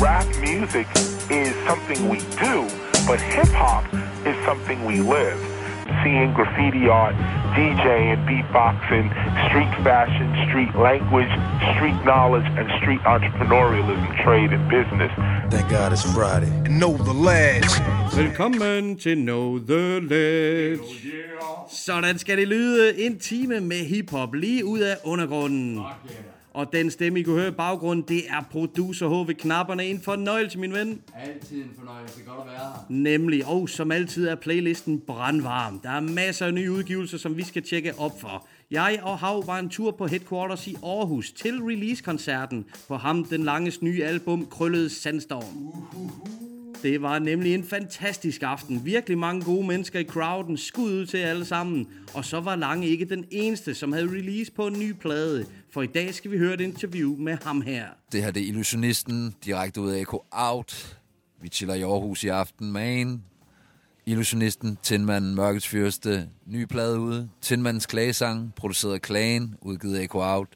rap music is something we do, but hip hop is something we live. Seeing graffiti art, DJing, beatboxing, street fashion, street language, street knowledge, and street entrepreneurialism, trade, and business. Thank God it's Friday. And know the lads. Velkommen til Know The Ledge. Sådan skal det lyde. En time med hiphop lige ud af undergrunden. Og den stemme, I kunne høre i baggrunden, det er producer H ved knapperne. En fornøjelse, min ven. Altid en fornøjelse. Godt at være her. Nemlig, og som altid er playlisten brandvarm. Der er masser af nye udgivelser, som vi skal tjekke op for. Jeg og Hav var en tur på Headquarters i Aarhus til release-koncerten på ham den langes nye album Krøllet Sandstorm. Det var nemlig en fantastisk aften. Virkelig mange gode mennesker i crowden. Skud ud til alle sammen. Og så var Lange ikke den eneste, som havde release på en ny plade. For i dag skal vi høre et interview med ham her. Det her det er Illusionisten, direkte ud af Echo Out. Vi chiller i Aarhus i aften man. Illusionisten, Tindmanden, Mørkets Fyrste, ny plade ude. Tindmandens klagesang, produceret af Klagen, udgivet af Echo Out.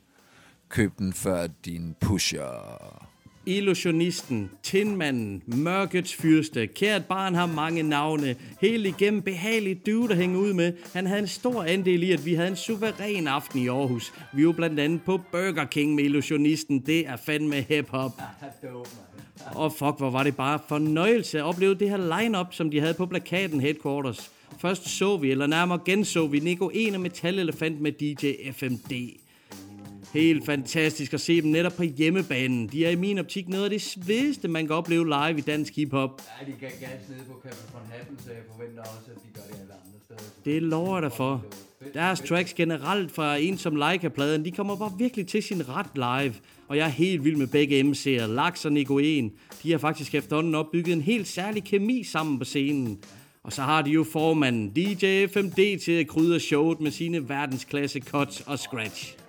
Køb den før din pusher. Illusionisten, Tindmanden, Mørkets Fyrste, Kært barn har mange navne, helt igennem behagelig dude at hænge ud med. Han havde en stor andel i, at vi havde en suveræn aften i Aarhus. Vi var blandt andet på Burger King med Illusionisten. Det er fandme hip-hop. Og fuck, hvor var det bare fornøjelse at opleve det her line-up, som de havde på plakaten Headquarters. Først så vi, eller nærmere genså vi, Nico 1 og Metal-elefant med DJ FMD. Helt fantastisk at se dem netop på hjemmebanen. De er i min optik noget af det svedigste, man kan opleve live i dansk hiphop. Ja, de kan gas nede på Café von Hatten, så jeg forventer også, at de gør det alle andre steder. Det lover jeg dig for. Deres tracks generelt fra en som Leica-pladen, de kommer bare virkelig til sin ret live. Og jeg er helt vild med begge MC'er, Laks og Nico 1. De har faktisk efterhånden opbygget en helt særlig kemi sammen på scenen. Og så har de jo formanden DJ FMD til at krydre showet med sine verdensklasse cuts og scratch.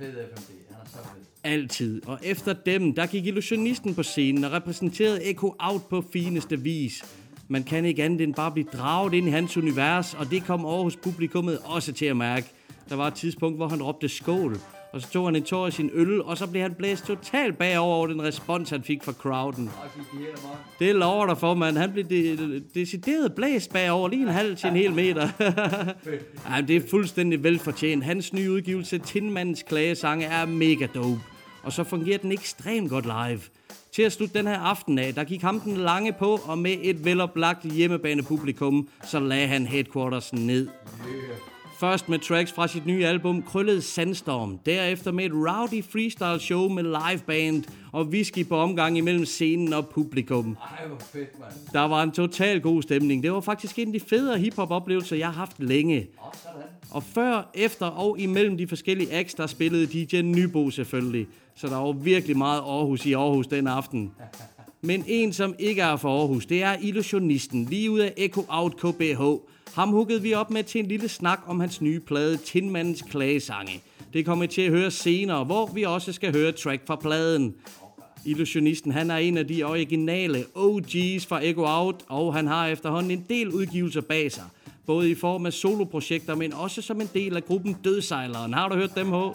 Fed, FMD. Han er så fed. Altid. Og efter dem, der gik illusionisten på scenen og repræsenterede Echo Out på fineste vis. Man kan ikke andet end bare blive draget ind i hans univers, og det kom Aarhus publikummet også til at mærke. Der var et tidspunkt, hvor han råbte skål, og så tog han en tår af sin øl, og så blev han blæst totalt bagover over den respons, han fik fra crowden. Det lover der for, mand. Han blev de- decideret blæst bagover, lige en halv til en hel meter. ja, det er fuldstændig velfortjent. Hans nye udgivelse, Tindmandens klagesange, er mega dope. Og så fungerer den ekstremt godt live. Til at slutte den her aften af, der gik ham den lange på, og med et veloplagt hjemmebanepublikum, så lagde han headquarters ned. Først med tracks fra sit nye album Krøllet Sandstorm. Derefter med et rowdy freestyle show med live band og whisky på omgang imellem scenen og publikum. Ej, hvor fedt, mand. Der var en total god stemning. Det var faktisk en af de federe hiphop-oplevelser, jeg har haft længe. Sådan. Og før, efter og imellem de forskellige acts, der spillede DJ Nybo selvfølgelig. Så der var virkelig meget Aarhus i Aarhus den aften. Men en, som ikke er fra Aarhus, det er illusionisten, lige ud af Echo Out KBH. Ham huggede vi op med til en lille snak om hans nye plade, Tindmandens Klagesange. Det kommer I til at høre senere, hvor vi også skal høre track fra pladen. Illusionisten, han er en af de originale OG's fra Echo Out, og han har efterhånden en del udgivelser bag sig. Både i form af soloprojekter, men også som en del af gruppen Dødsejleren. Har du hørt dem, H? Jo,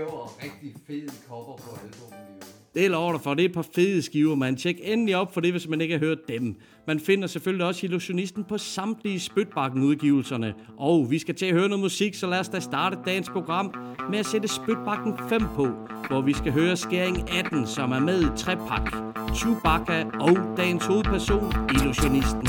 jo, og rigtig fed cover på albumet. Det lover dig for. Det er et par fede skiver, man. Tjek endelig op for det, hvis man ikke har hørt dem. Man finder selvfølgelig også Illusionisten på samtlige Spytbakken-udgivelserne. Og vi skal til at høre noget musik, så lad os da starte dagens program med at sætte Spytbakken 5 på, hvor vi skal høre Skæring 18, som er med i trepak. Chewbacca og dagens hovedperson, Illusionisten.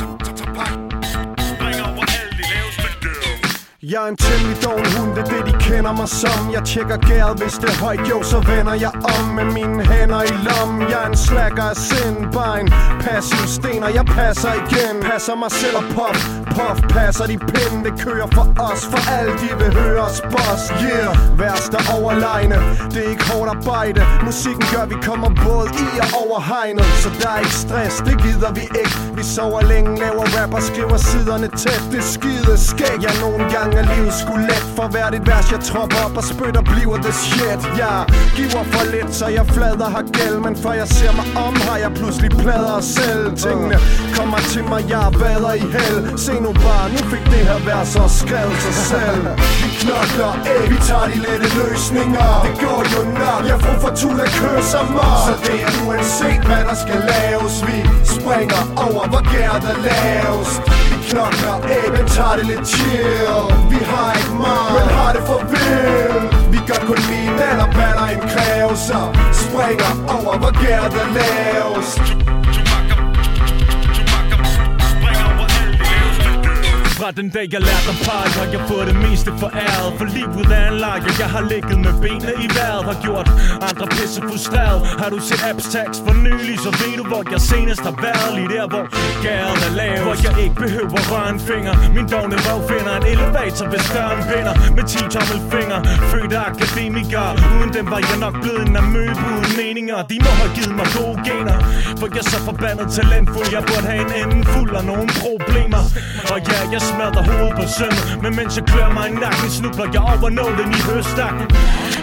Jeg er en temmelig doven hund, det er det de kender mig som. Jeg tjekker gæret, hvis det er højt, jo så vender jeg om Med mine hænder i lommen, jeg er en slacker af sind Bare en passiv sten, og jeg passer igen. Passer mig selv og pop, puff passer de pinde Det kører for os, for alle de vil høre os boss Yeah, værst er overlegne, det er ikke hårdt arbejde. Musikken gør, vi kommer både i og over hegnet Så der er ikke stress, det gider vi ikke. Vi sover længe, laver rap og skriver siderne tæt. Det skide skæg, jeg nogle gange er livet skulle let For hvert et vers jeg tropper op og spytter bliver det shit Jeg giver for lidt, så jeg flader har gæld Men før jeg ser mig om, har jeg pludselig plader selv. Tingene kommer til mig, jeg vader i hel. Se nu nu bare, nu fik det her vær så skrevet sig selv. Vi knokler af, vi tager de lette løsninger. Det går jo nok, jeg får fortula kører så meget. Så det er uanset hvad der skal laves. Vi springer over, hvor gær der laves Vi knokler af, men tager det lidt chill. Vi har ikke meget, men har det for vildt Vi gør kun lige nat og batter en kræve Så springer over, hvor gær der laves Fra den dag jeg lærte at pege. Har jeg fået det meste foræret? For livet er en leg og Jeg har ligget med benene i vejret. Har gjort andre pisse frustreret. Har du set Abstax for nylig Så ved du hvor jeg senest har været. Lige der hvor gæret er lavet Hvor jeg ikke behøver røre en finger. Min dogne røv finder en elevator Hvis døren vinder. Med 10 tommelfinger Født af akademiker. Uden dem var jeg nok blevet en amøbe uden meninger. De må have givet mig gode gener. For jeg er så forbandet talentfuld Jeg burde have en anden fuld af nogle problemer. Og ja, jeg smadrer hovedet på sømmet. Men mens jeg klør mig i nakken Snubler jeg over nålen i høstakken.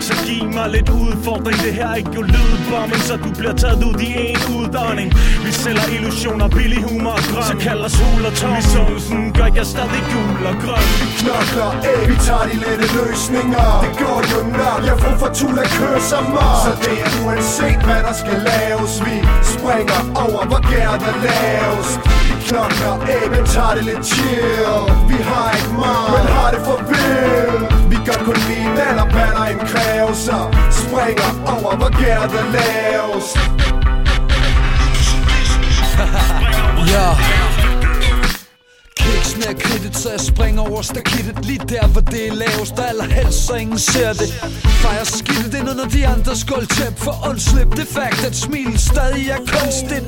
Så giv mig lidt udfordring Det her er ikke jo lydbombing. Så du bliver taget ud i en udånding. Vi sælger illusioner, billig humor og grøn Så kald os hul og tom I sovsen gør jeg stadig gul og grøn. Vi knokler af, vi tager de lette løsninger. Det går jo nok, jeg får fortula kører så meget Så det er uanset hvad der skal laves. Vi springer over, hvor gæret er lavest klokker knokler af, men tager det lidt chill. Vi har ikke meget, men har det for vildt Vi gør kun lige nat og batter en kræve Så springer over, hvor gæret er lavest. Ja. Kiksen er kridtet, så jeg springer over stakittet. Lige der, hvor det er lavest, der allerhelst, så ingen ser det. Fejrer skidtet ind under de andres gulvtæp For undslip. Det fakt, at smilet stadig er kunstigt.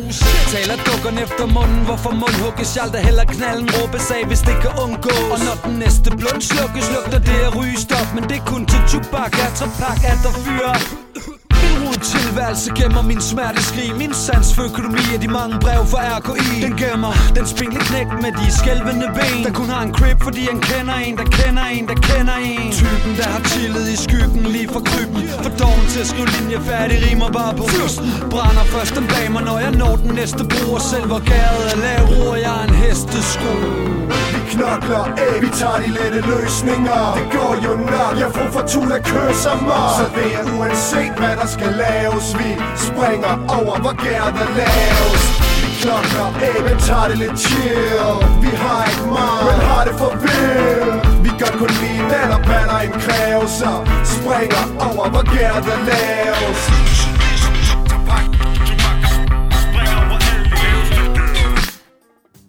Taler dukkerne efter munden, hvorfor mund hugges Jeg aldrig heller knalden? Råbes af, hvis det kan undgås. Og når den næste blund slukkes, lugter det af rygestop. Men det er kun til tobak, at pak, at der fyrer rod tilværelse gemmer min smerteskrig. Min sans for økonomi er de mange brev fra RKI Den gemmer. Den spinkle knæk med de skælvende ben. Der kun har en crib, fordi han kender en, der kender en, der kender en. Typen, der har chillet i skyggen lige for kryben For doven til at skrive linje færdig, rimer bare på fyrsten Brænder først den bag mig, når jeg når den næste Og selv hvor gæret er lav, roer jeg en hestesko knokler af, vi tager de lette løsninger. Det går jo nok, jeg får fortula kører mig Så det er uanset hvad der skal laves. Vi springer over, hvor gær der laves Vi knokler af, men tager det lidt chill. Vi har ikke meget, men har det for vildt. Vi gør kun lige den og batter en kræve. Så springer over, hvor gær der laves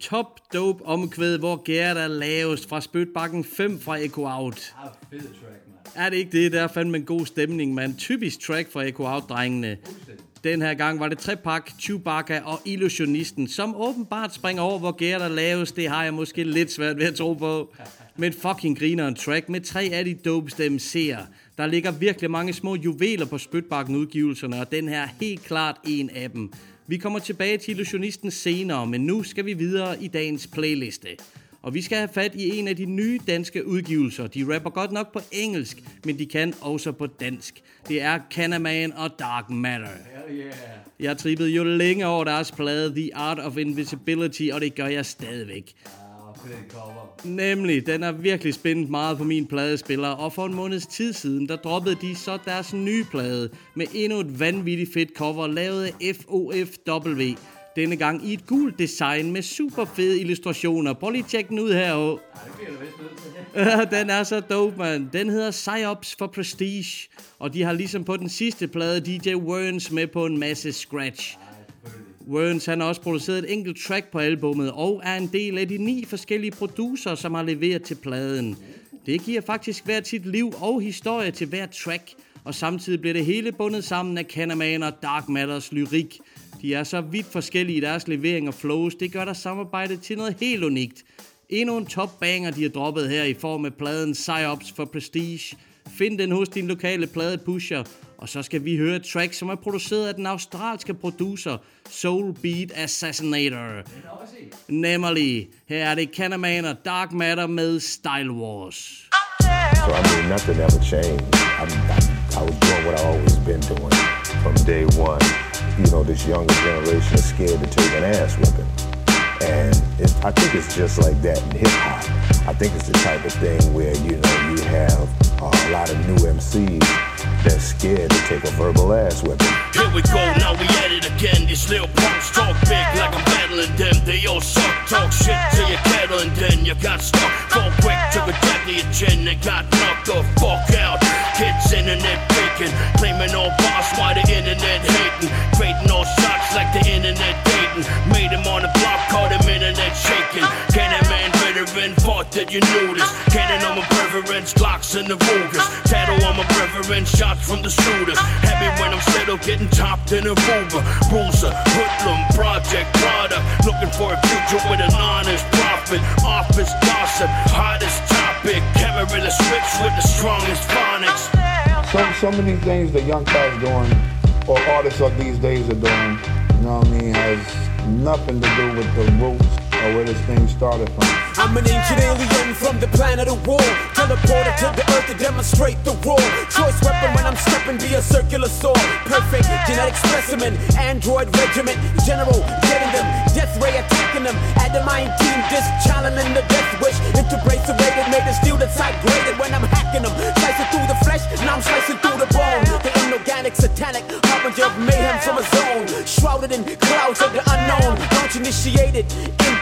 Top dope omkvæd, hvor gæret er lavest fra Spytbakken 5 fra Echo Out. Ah, fed track, mand. Er det ikke det? Der er fandme en god stemning, mand. Typisk track fra Echo Out-drengene. Den her gang var det trepak, Chewbacca og Illusionisten, som åbenbart springer over, hvor gæret er lavest. Det har jeg måske lidt svært ved at tro på. Men fucking griner en track med tre af de dopeste MC'er. Der ligger virkelig mange små juveler på Spytbakken udgivelserne, og den her er helt klart en af dem. Vi kommer tilbage til Illusionisten senere, men nu skal vi videre i dagens playliste. Og vi skal have fat i en af de nye danske udgivelser. De rapper godt nok på engelsk, men de kan også på dansk. Det er Canaman og Dark Matter. Hell yeah. Jeg trippede jo længe over deres plade The Art of Invisibility, og det gør jeg stadigvæk. Nemlig, den er virkelig spændt meget på min pladespiller, og for en måneds tid siden, der droppede de så deres nye plade med endnu et vanvittigt fedt cover, lavet af FOFW. Denne gang i et gult design med super fede illustrationer. Prøv lige at tjekke den ud her. Det bliver du vist nødt til. den er så dope, man. Den hedder Psyops for Prestige, og de har ligesom på den sidste plade DJ Werns med på en masse scratch. Werns han har også produceret et enkelt track på albummet, og er en del af de ni forskellige producer, som har leveret til pladen. Det giver faktisk hvert sit liv og historie til hver track, og samtidig bliver det hele bundet sammen af Canaman og Dark Matters lyrik. De er så vidt forskellige i deres levering og flows, det gør der samarbejdet til noget helt unikt. Endnu en top banger, de har droppet her i form af pladen Psyops for Prestige. Find den hos din lokale pladepusher, og så skal vi høre et track, som er produceret af den australske producer Soul Beat Assassinator. Nemlig, her er det Canaman og Dark Matter med Style Wars. So I mean, nothing ever changed. I'm, I, I was doing what I always been doing from day one. You know, this younger generation is scared to take an ass whipping, and it, I think it's just like that in hip hop. I think it's the type of thing where you know you have uh, a lot of new MCs that's scared to take a verbal ass whipping. Here we go, now we at it again. These little punks talk big like I'm battling them. They all suck, talk shit to your kettle, and then you got stuck. Fall quick, took a jab to your chin and got knocked the fuck out. Kids internet faking, claiming all boss why the internet hating. Creating all shots like the internet dating. Made him on the block, called him internet shaking. Cannon man veteran, thought that you knew this. Cannon on my preference, Glocks in the Rugers. Tattoo on my preference, shots from the shooters. Happy when I'm still getting topped in a Ruger. Bruiser, hoodlum, project, product. Looking for a future with an honest profit. Office gossip, hottest topic. Camarilla switch with the strongest phonics. So, so many things that young cats doing, or artists of these days are doing, you know what I mean, has nothing to do with the roots or where this thing started from. I'm an ancient alien from the planet of war. Teleported to the earth to demonstrate the raw. Choice weapon when I'm stepping be a circular sword. Perfect genetic specimen. Android regiment. General getting them. Death ray attacking them. Adamine team disc challenging the death wish. Integrate serrated. Made of steel that's graded when I'm hacking them. Slicing through the flesh. Now I'm slicing through the bone. The inorganic satanic. Harbinger of mayhem from a zone. Shrouded in clouds of the unknown. Launch initiated.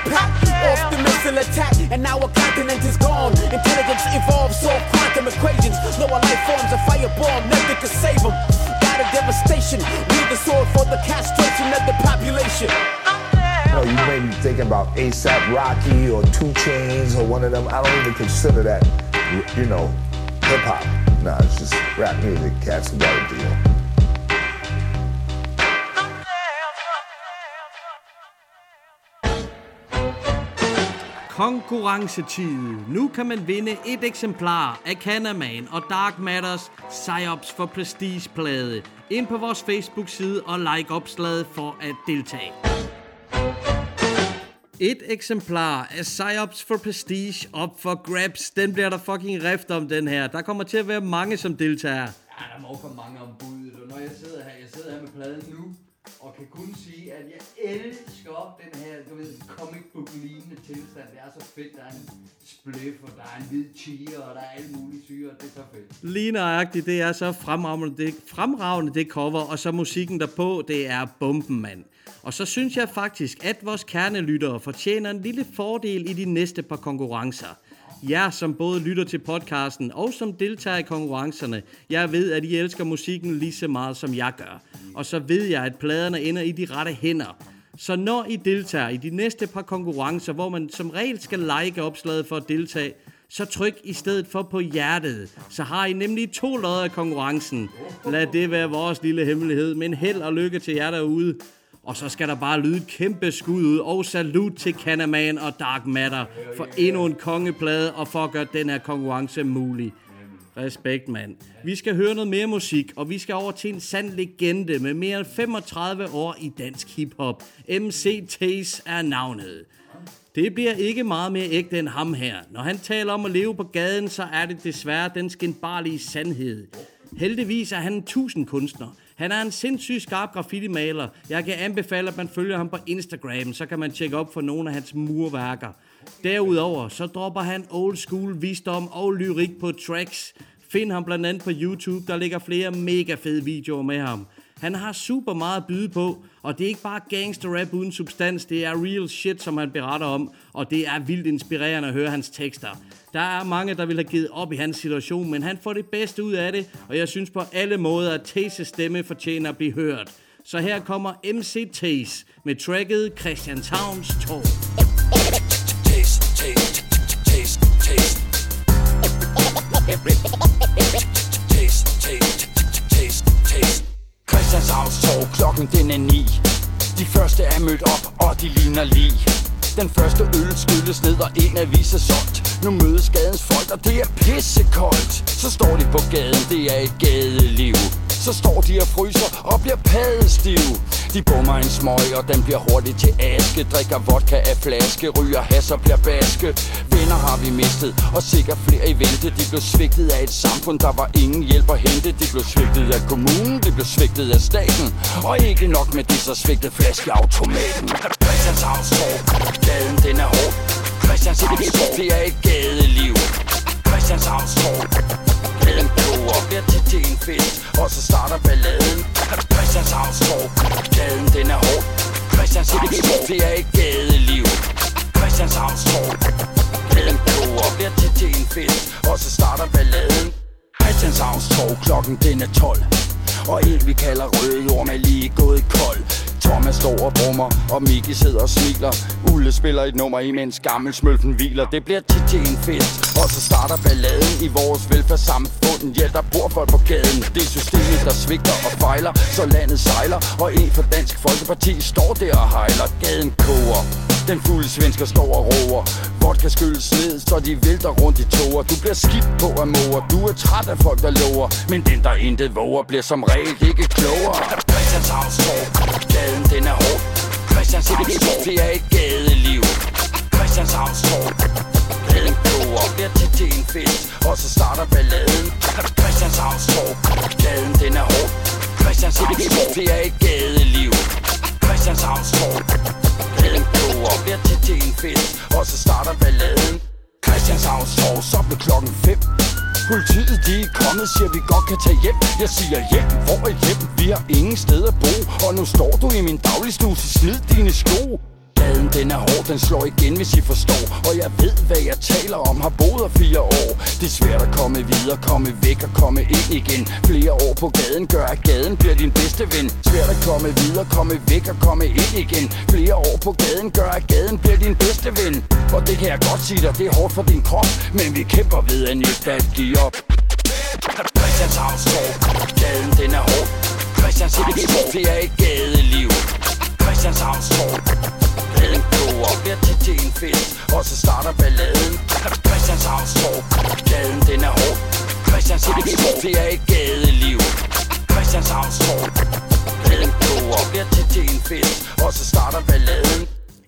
Impact off the missile attack. And a continent is gone. Intelligence evolves, solve quantum equations. Lower life forms, a fireball, nothing can save them. Got a devastation. Wield the sword for the castration of the population. You you may be thinking about ASAP Rocky or Two Chains or one of them. I don't even consider that, you know, hip hop. Nah, it's just rap music. Cats got a deal. Konkurrencetid. Nu kan man vinde et eksemplar af Canaman og Dark Matters Psyops for Prestige-plade. Ind på vores Facebook-side og like opslaget for at deltage. Et eksemplar af Psyops for Prestige op for grabs. Den bliver der fucking rift om, den her. Der kommer til at være mange, som deltager. Ja, der må komme mange om budet, og når jeg sidder her, jeg sidder her med pladen nu, og kan kun sige, at jeg elsker den her, du ved, comic book lignende tilstand. Det er så fedt, der er en spliff, og der er en hvid tiger, og der er alle mulige syre, det er så fedt. Lige nøjagtigt, det er så fremragende det, fremragende det cover, og så musikken derpå, det er bomben, mand. Og så synes jeg faktisk, at vores kernelyttere fortjener en lille fordel i de næste par konkurrencer jer, som både lytter til podcasten og som deltager i konkurrencerne. Jeg ved, at I elsker musikken lige så meget, som jeg gør. Og så ved jeg, at pladerne ender i de rette hænder. Så når I deltager i de næste par konkurrencer, hvor man som regel skal like opslaget for at deltage, så tryk i stedet for på hjertet. Så har I nemlig to lodder af konkurrencen. Lad det være vores lille hemmelighed, men held og lykke til jer derude. Og så skal der bare lyde et kæmpe skud ud, og salut til Canaman og Dark Matter for endnu en kongeplade, og for at gøre den her konkurrence mulig. Respekt, mand. Vi skal høre noget mere musik, og vi skal over til en sand legende med mere end 35 år i dansk hiphop. MC Taze er navnet. Det bliver ikke meget mere ægte end ham her. Når han taler om at leve på gaden, så er det desværre den skinbarlige sandhed. Heldigvis er han en tusind kunstner. Han er en sindssygt skarp graffiti-maler. Jeg kan anbefale, at man følger ham på Instagram, så kan man tjekke op for nogle af hans murværker. Derudover så dropper han old school visdom og lyrik på tracks. Find ham blandt andet på YouTube, der ligger flere mega fede videoer med ham. Han har super meget at byde på, og det er ikke bare gangster rap uden substans, det er real shit, som han beretter om, og det er vildt inspirerende at høre hans tekster. Der er mange, der vil have givet op i hans situation, men han får det bedste ud af det, og jeg synes på alle måder, at Tases stemme fortjener at blive hørt. Så her kommer MC Tase med tracket Christianshavns Torv. Taste, taste, taste, taste. Christianshavns Torv, klokken den er ni. De første er mødt op, og de ligner lige Den første øl skylles ned, og en avis er solgt. Nu mødes gadens folk, og det er pissekoldt. Så står de på gaden, det er et gadeliv så står de og fryser og bliver padestive. De bummer en smøg, og den bliver hurtigt til aske. Drikker vodka af flaske, ryger has og bliver baske. Venner har vi mistet, og sikkert flere i vente. De blev svigtet af et samfund, der var ingen hjælp at hente. De blev svigtet af kommunen, de blev svigtet af staten. Og ikke nok med det, så svigtede flaskeautomaten. Christianshavnstorv Gaden den er hård. Christianshavnstorv Det er et gadeliv. Christianshavnstorv Gaden koger Bliver tit til en fest Og så starter balladen. Christianshavnstorv Gaden den er hård. Christianshavnstorv Det er et gadeliv. Christianshavnstorv Gaden koger Bliver tit til en fest Og så starter balladen. Christianshavnstorv Klokken den er 12 og en vi kalder røde orm er lige gået kold. Thomas står og brummer, og Miki sidder og smiler. Ulle spiller et nummer imens gammel smølfen hviler. Det bliver tit til en fest, og så starter balladen I vores velfærdssamfund, ja der bor folk på gaden. Det er systemet der svigter og fejler, så landet sejler. Og en for Dansk Folkeparti står der og hejler. Gaden koger den fulde svensker står og roer. Vodka skylles ned, så de vælter rundt i toger Du bliver skidt på af morer Du er træt af folk, der lover. Men den, der intet våger, bliver som regel ikke klogere. Christianshavnstorv Gaden, den er hård. Christianshavnstorv Det er et gadeliv. Christianshavnstorv Gaden kloger Bliver tit til en fest Og så starter balladen. Christianshavnstorv Gaden, den er hård. Christianshavnstorv Det er et gadeliv. Christianshavnstorv Gaden koger Bliver tit til en fest. Og så starter balladen. Christianshavns Torv, så blev klokken 5 Politiet de er kommet, siger vi godt kan tage hjem. Jeg siger hjem, hvor er hjem? Vi har ingen sted at bo. Og nu står du i min dagligstue, så smid dine sko. Gaden den er hård, den slår igen hvis I forstår. Og jeg ved hvad jeg taler om, har boet her fire år. Det er svært at komme videre, komme væk og komme ind igen. Flere år på gaden gør at gaden bliver din bedste ven. Svært at komme videre, komme væk og komme ind igen. Flere år på gaden gør at gaden bliver din bedste ven. Og det kan jeg godt sige dig, det er hårdt for din krop. Men vi kæmper ved at nægte at give op. Christianshavnstorv, gaden den er hård. Christianshavnstorv, det er et gadeliv.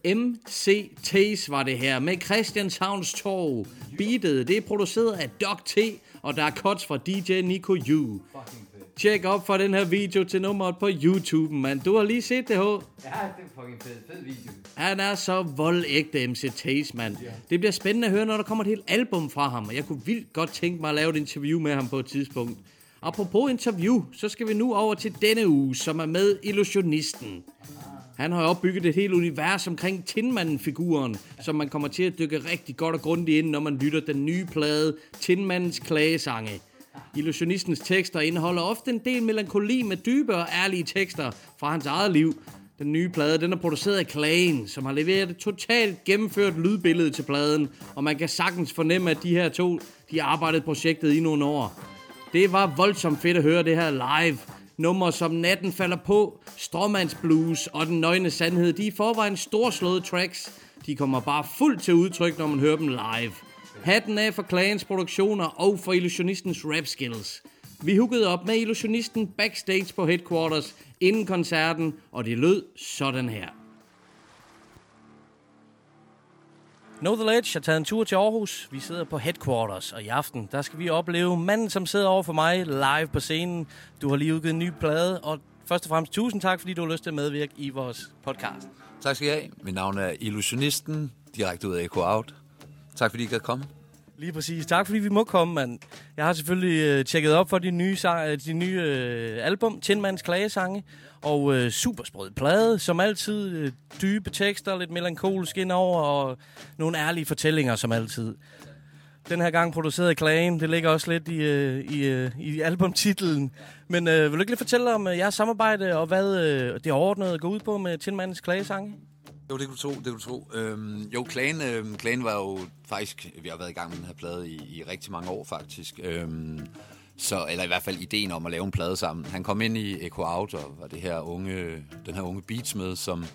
MCT's var det her med Christianshavns Torv. Beatet, det er produceret af Doc T, og der er cuts fra DJ Nico U. Tjek op for den her video til nummeret på YouTube, mand. Du har lige set det, H. Ja, det er fucking fed, fed video. Han er så voldægte MCT's, mand. Det bliver spændende at høre, når der kommer et helt album fra ham, og jeg kunne vildt godt tænke mig at lave et interview med ham på et tidspunkt. Apropos interview, så skal vi nu over til denne uge, som er med Illusionisten. Han har opbygget et helt univers omkring Tinmanden-figuren, som man kommer til at dykke rigtig godt og grundigt ind, når man lytter den nye plade Tinmandens Klagesange. Illusionistens tekster indeholder ofte en del melankoli med dybe og ærlige tekster fra hans eget liv. Den nye plade den er produceret af Klagen, som har leveret et totalt gennemført lydbillede til pladen, og man kan sagtens fornemme, at de her to de har arbejdet projektet i nogle år. Det var voldsomt fedt at høre det her live. Nummer som Natten falder på, Stråmands Blues og Den Nøgne Sandhed, de er i forvejen storslåede tracks. De kommer bare fuldt til udtryk, når man hører dem live. Hatten af for Clans produktioner og for Illusionistens rap skills. Vi huggede op med Illusionisten backstage på Headquarters inden koncerten, og det lød sådan her. Know The Ledge har taget en tur til Aarhus. Vi sidder på Headquarters, og i aften der skal vi opleve manden, som sidder over for mig live på scenen. Du har lige udgivet en ny plade, og først og fremmest tusind tak, fordi du har lyst til at medvirke i vores podcast. Tak skal I have. Mit navn er Illusionisten, direkte ud af Echo Out. Tak fordi I kan komme. Lige præcis. Tak fordi vi må komme, mand. Jeg har selvfølgelig øh, tjekket op for de nye, sang, øh, de nye øh, album, Tindmands Klagesange, og øh, supersprød plade, som altid. Øh, dybe tekster, lidt melankolsk indover, og nogle ærlige fortællinger, som altid. Den her gang produceret i Klagen. Det ligger også lidt i, øh, i, øh, i albumtitlen. Men øh, vil du ikke lige fortælle om øh, jeres samarbejde, og hvad øh, det overordnede går ud på med Tindmands Klagesange? Jo, det kunne du tro, det kunne du tro. Øhm, jo, Clan, øhm, Clan var jo faktisk, vi har været i gang med den her plade i, i rigtig mange år faktisk. Øhm, så, eller i hvert fald ideen om at lave en plade sammen. Han kom ind i Echo Out og var det her unge, den her unge beats med, som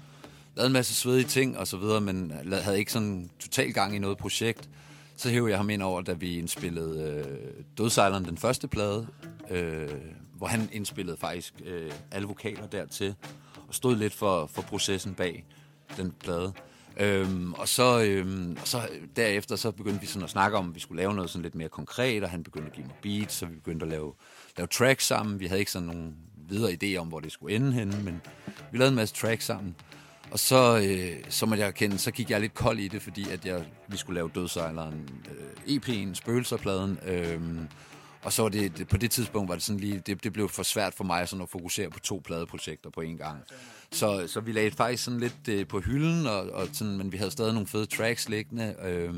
lavede en masse svedige ting og så videre, men havde ikke sådan total gang i noget projekt. Så hævde jeg ham ind over, da vi indspillede øh, Dødsejleren, den første plade, øh, hvor han indspillede faktisk øh, alle vokaler dertil, og stod lidt for, for processen bag den plade. Øhm, og, så, øhm, og så øh, derefter så begyndte vi sådan at snakke om, at vi skulle lave noget sådan lidt mere konkret, og han begyndte at give mig beats, så vi begyndte at lave, lave tracks sammen. Vi havde ikke sådan nogen videre idé om, hvor det skulle ende henne, men vi lavede en masse tracks sammen. Og så, øh, så måtte jeg erkende, så gik jeg lidt kold i det, fordi at jeg, vi skulle lave Dødsejleren, øh, EP'en, Spøgelserpladen. Øh, og så var det, det, på det tidspunkt var det sådan lige, det, det blev for svært for mig sådan at fokusere på to pladeprojekter på én gang. Så, så vi lagde faktisk sådan lidt øh, på hylden, og, og sådan, men vi havde stadig nogle fede tracks liggende. Øh,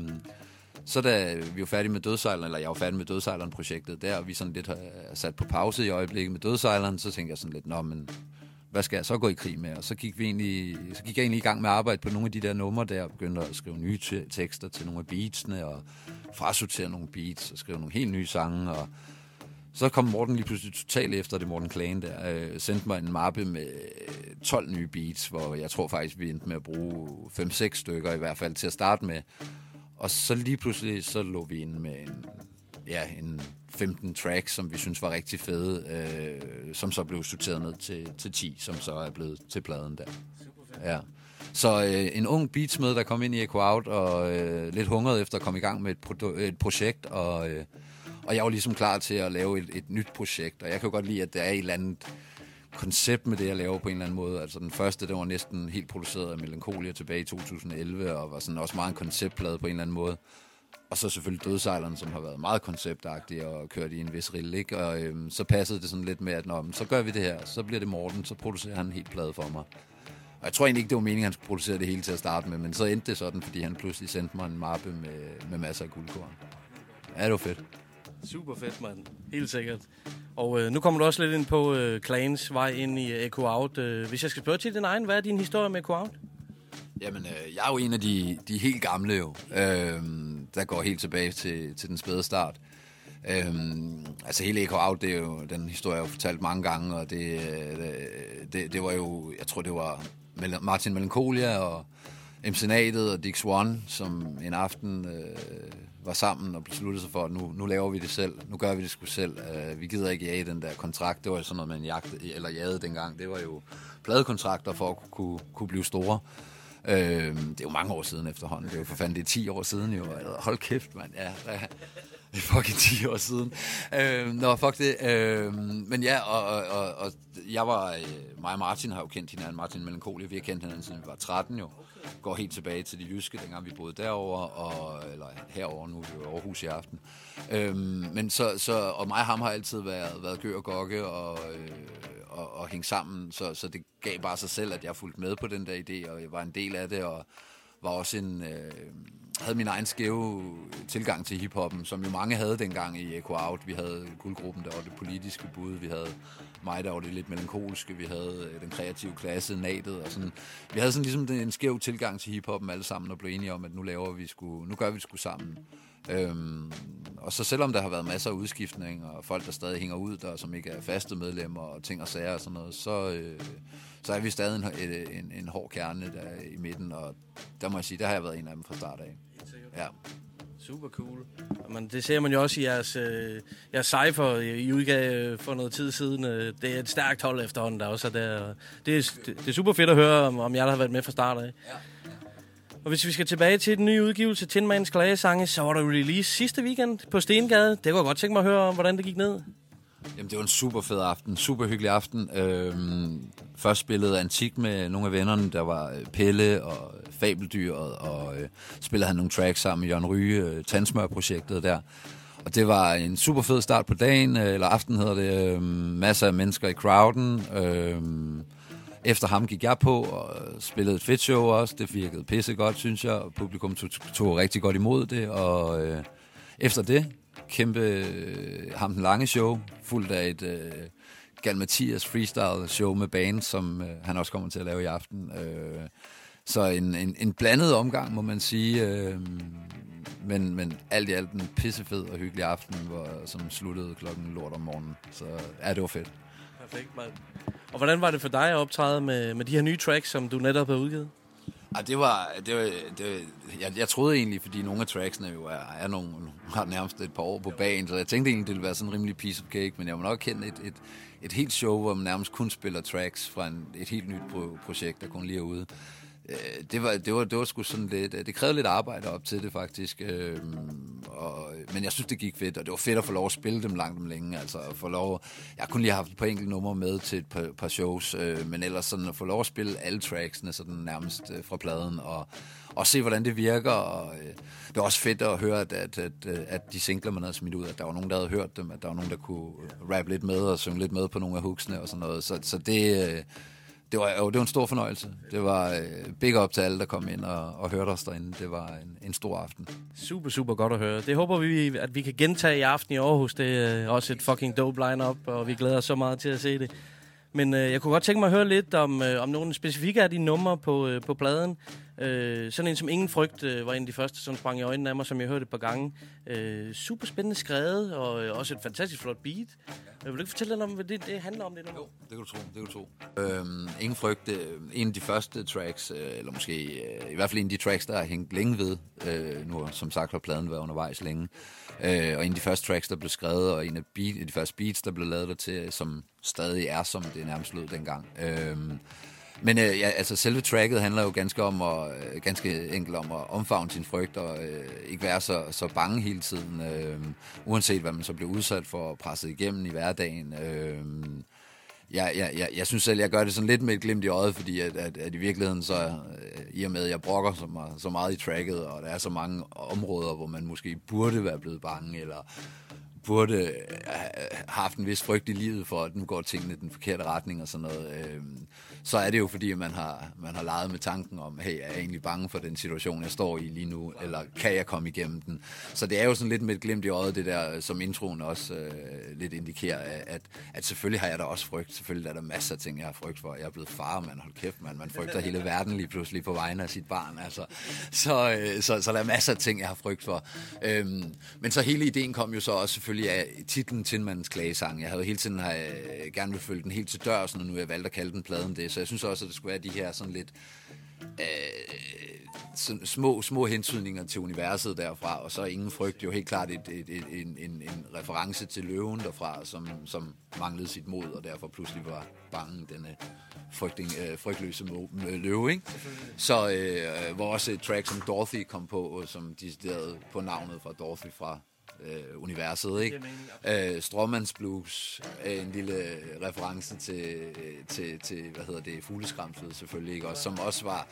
så da vi var færdige med Dødsejleren, eller jeg var færdig med Dødsejleren-projektet der, og vi sådan lidt har øh, sat på pause i øjeblikket med Dødsejleren, så tænkte jeg sådan lidt, nå, men hvad skal jeg så gå i krig med? Og så gik, vi egentlig, så gik jeg egentlig i gang med at arbejde på nogle af de der numre der, og begyndte at skrive nye te- tekster til nogle af beatsene, og frasortere nogle beats, og skrive nogle helt nye sange, og så kom Morten lige pludselig totalt efter det, Morten Klagen der, øh, sendte mig en mappe med øh, 12 nye beats, hvor jeg tror faktisk, vi endte med at bruge 5-6 stykker i hvert fald til at starte med. Og så lige pludselig, så lå vi inde med en, ja, en 15 tracks, som vi synes var rigtig fede, øh, som så blev sorteret ned til, til 10, som så er blevet til pladen der. Ja. Så øh, en ung beatsmed, der kom ind i Echo Out, og øh, lidt hungret efter at komme i gang med et, produ- et projekt, og, øh, og jeg var ligesom klar til at lave et, et nyt projekt, og jeg kan jo godt lide, at der er et eller andet koncept med det, jeg laver på en eller anden måde. Altså den første, det var næsten helt produceret af Melancholia tilbage i 2011, og var sådan også meget en konceptplade på en eller anden måde. Og så selvfølgelig Dødsejleren, som har været meget konceptagtig og kørt i en vis rille, ikke? Og øhm, så passede det sådan lidt med, at Nå, men så gør vi det her, så bliver det Morten, så producerer han en helt plade for mig. Og jeg tror egentlig ikke, det var meningen, at han skulle producere det hele til at starte med, men så endte det sådan, fordi han pludselig sendte mig en mappe med, med masser af guldkorn. Ja, det var fedt. Super fedt, mand. Helt sikkert. Og øh, nu kommer du også lidt ind på øh, Clans vej ind i øh, Echo Out. Øh, hvis jeg skal spørge til din egen, hvad er din historie med Echo Out? Jamen, øh, jeg er jo en af de, de helt gamle jo, øh, der går helt tilbage til, til den spæde start. Øhm, altså hele Echo Out, det er jo, den historie, jeg har fortalt mange gange, og det, øh, det, det var jo, jeg tror det var Martin Melancholia og MC Natet og Dick Swan, som en aften øh, var sammen og besluttede sig for, at nu, nu laver vi det selv. Nu gør vi det sgu selv. Øh, vi gider ikke jage den der kontrakt. Det var jo sådan noget, man jagte, eller jagede dengang. Det var jo pladekontrakter for at kunne, kunne blive store. Øh, det er jo mange år siden efterhånden. Det er jo for fanden, det er 10 år siden jo. Hold kæft, mand. Ja, ja. Det er fucking 10 år siden. Øh, nå, fuck det. Øh, men ja, og, og, og, og jeg var... Øh, mig og Martin har jo kendt hinanden. Martin Melankoli, vi har kendt hinanden siden vi var 13 jo går helt tilbage til de jyske, dengang vi boede derover og, eller herover nu er vi jo i Aarhus i aften. Øh, men så, så, og mig og ham har altid været, været gør og gokke og, øh, og, og hænge sammen, så, så det gav bare sig selv, at jeg fulgte med på den der idé, og jeg var en del af det, og var også en, øh, havde min egen skæve tilgang til hiphoppen, som jo mange havde dengang i Echo Out. Vi havde guldgruppen, der var det politiske bud, vi havde mig, der var det lidt melankolske, vi havde øh, den kreative klasse, natet og sådan. Vi havde sådan ligesom en skæv tilgang til hiphoppen alle sammen, og blev enige om, at nu laver vi sgu, nu gør vi det sgu sammen. Øhm, og så selvom der har været masser af udskiftning, og folk, der stadig hænger ud, der som ikke er faste medlemmer, og ting og sager og sådan noget, så, øh, så er vi stadig en, en, en hård kerne der i midten, og der må jeg sige, der har jeg været en af dem fra start af. Ja. Super cool. Men det ser man jo også i jeres, øh, jeres cypher, I udgav for noget tid siden. Øh, det er et stærkt hold efterhånden, der også er der. Det er, det er super fedt at høre, om, om jeg der har været med fra start af. Ja. Og hvis vi skal tilbage til den nye udgivelse, Tinmans Klagesange, så var der release sidste weekend på Stengade. Det kunne jeg godt tænke mig at høre om, hvordan det gik ned. Jamen, det var en super fed aften. Super hyggelig aften. Øhm, først spillede Antik med nogle af vennerne, der var øh, Pelle og øh, Fabeldyret, og øh, spillede han nogle tracks sammen med Jørgen Ryge, øh, Tandsmør-projektet der. Og det var en super fed start på dagen, øh, eller aften hedder det. Øh, masser af mennesker i crowden. Øh, efter ham gik jeg på og øh, spillede et fedt show også. Det virkede pisse godt, synes jeg. Publikum tog, tog rigtig godt imod det. Og øh, efter det, kæmpe øh, ham den lange show, fuldt af et øh, skal Mathias freestyle show med band, som øh, han også kommer til at lave i aften. Øh, så en, en, en blandet omgang, må man sige. Øh, men, men alt i alt en pissefed og hyggelig aften, hvor, som sluttede klokken lort om morgenen. Så ja, det var fedt. Perfekt, mand. Og hvordan var det for dig at optræde med, med de her nye tracks, som du netop har udgivet? Ja, det var, det var, det var jeg, jeg troede egentlig, fordi nogle af tracksene jo er, er nogle, har nærmest et par år på bagen, så jeg tænkte egentlig, det ville være sådan en rimelig piece of cake, men jeg må nok kende et, et, et helt show, hvor man nærmest kun spiller tracks fra en, et helt nyt pro- projekt, der kun lige er ude øh, det, var, det, var, det var sgu sådan lidt... Øh, det krævede lidt arbejde op til det, faktisk. Øh, og, men jeg synes, det gik fedt, og det var fedt at få lov at spille dem langt om længe. Altså, at få lov... Jeg kunne lige have haft et par enkelte numre med til et par, par shows, øh, men ellers sådan at få lov at spille alle tracksene sådan nærmest øh, fra pladen, og, og se, hvordan det virker. Og, øh, det var også fedt at høre, at, at, at, at de singler, man havde smidt ud, at der var nogen, der havde hørt dem, at der var nogen, der kunne rappe lidt med og synge lidt med på nogle af hooksene og sådan noget. Så, så det... Øh, det var, jo, det var en stor fornøjelse. Det var øh, big up til alle, der kom ind og, og hørte os derinde. Det var en, en stor aften. Super, super godt at høre. Det håber vi, at vi kan gentage i aften i Aarhus. Det er øh, også et fucking dope line-up, og vi glæder os så meget til at se det. Men øh, jeg kunne godt tænke mig at høre lidt om, øh, om nogle specifikke af de numre på, øh, på pladen. Øh, sådan en som Ingen Frygt øh, var en af de første, som sprang i øjnene af mig, som jeg hørte et par gange. Øh, super spændende skrevet, og øh, også et fantastisk flot beat. Øh, vil du ikke fortælle lidt om, hvad det, det handler om? Det nummer? Jo, det kan du tro. Det kan du tro. Øhm, Ingen Frygt, øh, en af de første tracks, øh, eller måske øh, i hvert fald en af de tracks, der har hængt længe ved. Øh, nu som sagt har pladen været undervejs længe. Øh, og en af de første tracks, der blev skrevet, og en af beat, de første beats, der blev lavet der til, som stadig er, som det nærmest lød dengang. Øh, men øh, ja, altså selve tracket handler jo ganske om at, øh, ganske enkelt om at omfavne sin frygt og øh, ikke være så, så bange hele tiden, øh, uanset hvad man så bliver udsat for og presset igennem i hverdagen. Øh, jeg, jeg, jeg, jeg synes selv, jeg gør det sådan lidt med et glimt i øjet, fordi at, at, at i virkeligheden så, øh, i og med, at jeg brokker så meget, så meget i tracket, og der er så mange områder, hvor man måske burde være blevet bange, eller burde øh, have haft en vis frygt i livet for, at nu går tingene i den forkerte retning og sådan noget, øh, så er det jo fordi, man har, man har leget med tanken om, hey, er jeg egentlig bange for den situation, jeg står i lige nu, eller kan jeg komme igennem den? Så det er jo sådan lidt med et glimt i øjet, det der, som introen også øh, lidt indikerer, at, at selvfølgelig har jeg da også frygt. Selvfølgelig er der masser af ting, jeg har frygt for. Jeg er blevet far, man. Hold kæft, man. Man frygter hele verden lige pludselig på vegne af sit barn. Altså. Så, øh, så, så der er masser af ting, jeg har frygt for. Øhm, men så hele ideen kom jo så også selvfølgelig af titlen Tindmandens klagesang. Jeg havde hele tiden har, øh, gerne vil følge den helt til dørs, og nu har jeg valgt at kalde den pladen det. Så jeg synes også, at det skulle være de her sådan lidt øh, små, små hentydninger til universet derfra, og så ingen frygt, jo helt klart et, et, et, en, en, en reference til løven derfra, som, som manglede sit mod, og derfor pludselig var bange, denne frygting, øh, frygtløse løve, ikke? Så øh, hvor også et track som Dorothy kom på, som de på navnet fra Dorothy fra øh, universet, ikke? Øh, Stråmands Blues er en lille reference til, til, til hvad hedder det, fugleskramslet selvfølgelig, ikke? Også, som også var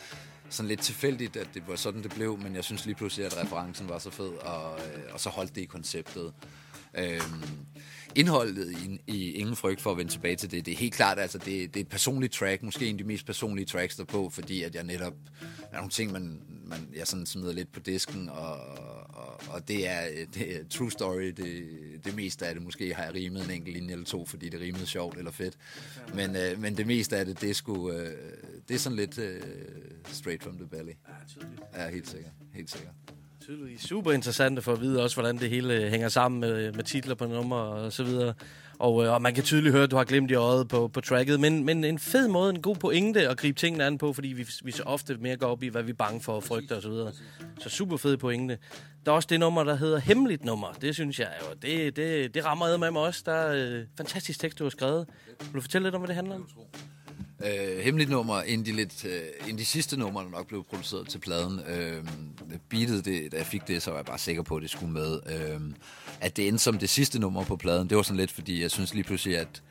sådan lidt tilfældigt, at det var sådan, det blev, men jeg synes lige pludselig, at referencen var så fed, og, øh, og så holdt det i konceptet. Øhm, indholdet i, i Ingen Frygt for at vende tilbage til det, det er helt klart, altså det, det er et personligt track, måske en af de mest personlige tracks der på, fordi at jeg netop, der er nogle ting, man, man jeg sådan smider lidt på disken, og, og, og det, er, det er true story, det, det meste af det, måske har jeg rimet en enkelt linje eller to, fordi det rimede sjovt eller fedt, men, øh, men det meste af det, det er sgu, øh, det er sådan lidt øh, straight from the belly. Ja, helt sikkert, helt sikkert tydeligvis super interessante for at vide også, hvordan det hele øh, hænger sammen med, øh, med titler på nummer og så videre. Og, øh, og man kan tydeligt høre, at du har glemt i øjet på, på tracket. Men, men en fed måde, en god pointe at gribe tingene an på, fordi vi, vi så ofte mere går op i, hvad vi er bange for og frygter osv. Så, så super fed pointe. Der er også det nummer, der hedder Hemmeligt Nummer. Det synes jeg jo, det, det, det rammer med mig også. Der er øh, fantastisk tekst, du har skrevet. Vil du fortælle lidt om, hvad det handler om? Øh, hemmeligt nummer, en de, lidt, øh, en de sidste numre, der nok blev produceret til pladen. Øh, beatet, det, da jeg fik det, så var jeg bare sikker på, at det skulle med. Øh, at det endte som det sidste nummer på pladen, det var sådan lidt, fordi jeg synes lige pludselig, at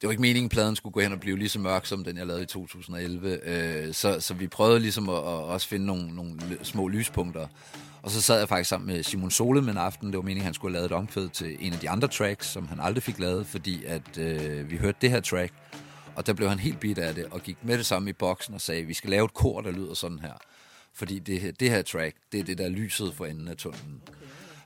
det var ikke meningen, at pladen skulle gå hen og blive lige så mørk, som den, jeg lavede i 2011. Øh, så, så vi prøvede ligesom at, at også finde nogle, nogle små lyspunkter. Og så sad jeg faktisk sammen med Simon Sole med en aften. Det var meningen, at han skulle have lavet et omkvæd til en af de andre tracks, som han aldrig fik lavet, fordi at øh, vi hørte det her track, og der blev han helt bit af det, og gik med det samme i boksen og sagde, vi skal lave et kor, der lyder sådan her. Fordi det, det her track, det er det, der lyset for enden af tunnelen. Okay.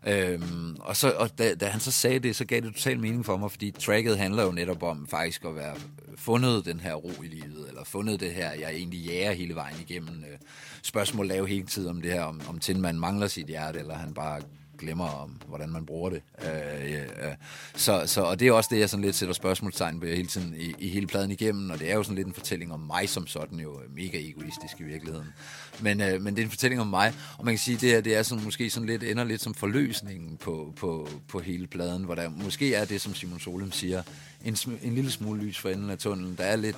Øhm, og så, og da, da han så sagde det, så gav det total mening for mig, fordi tracket handler jo netop om faktisk at være fundet den her ro i livet, eller fundet det her, jeg egentlig jager hele vejen igennem. Øh, spørgsmål lave hele tiden om det her, om, om Tindman mangler sit hjerte, eller han bare glemmer om, hvordan man bruger det. Øh, øh, så, så, og det er også det, jeg sådan lidt sætter spørgsmålstegn ved hele tiden i, i hele pladen igennem, og det er jo sådan lidt en fortælling om mig som sådan, jo mega egoistisk i virkeligheden. Men, øh, men det er en fortælling om mig, og man kan sige, at det her det er sådan, måske sådan lidt, ender lidt som forløsningen på, på, på hele pladen, hvor der måske er det, som Simon Solem siger, en, en lille smule lys for enden af tunnelen. Der er lidt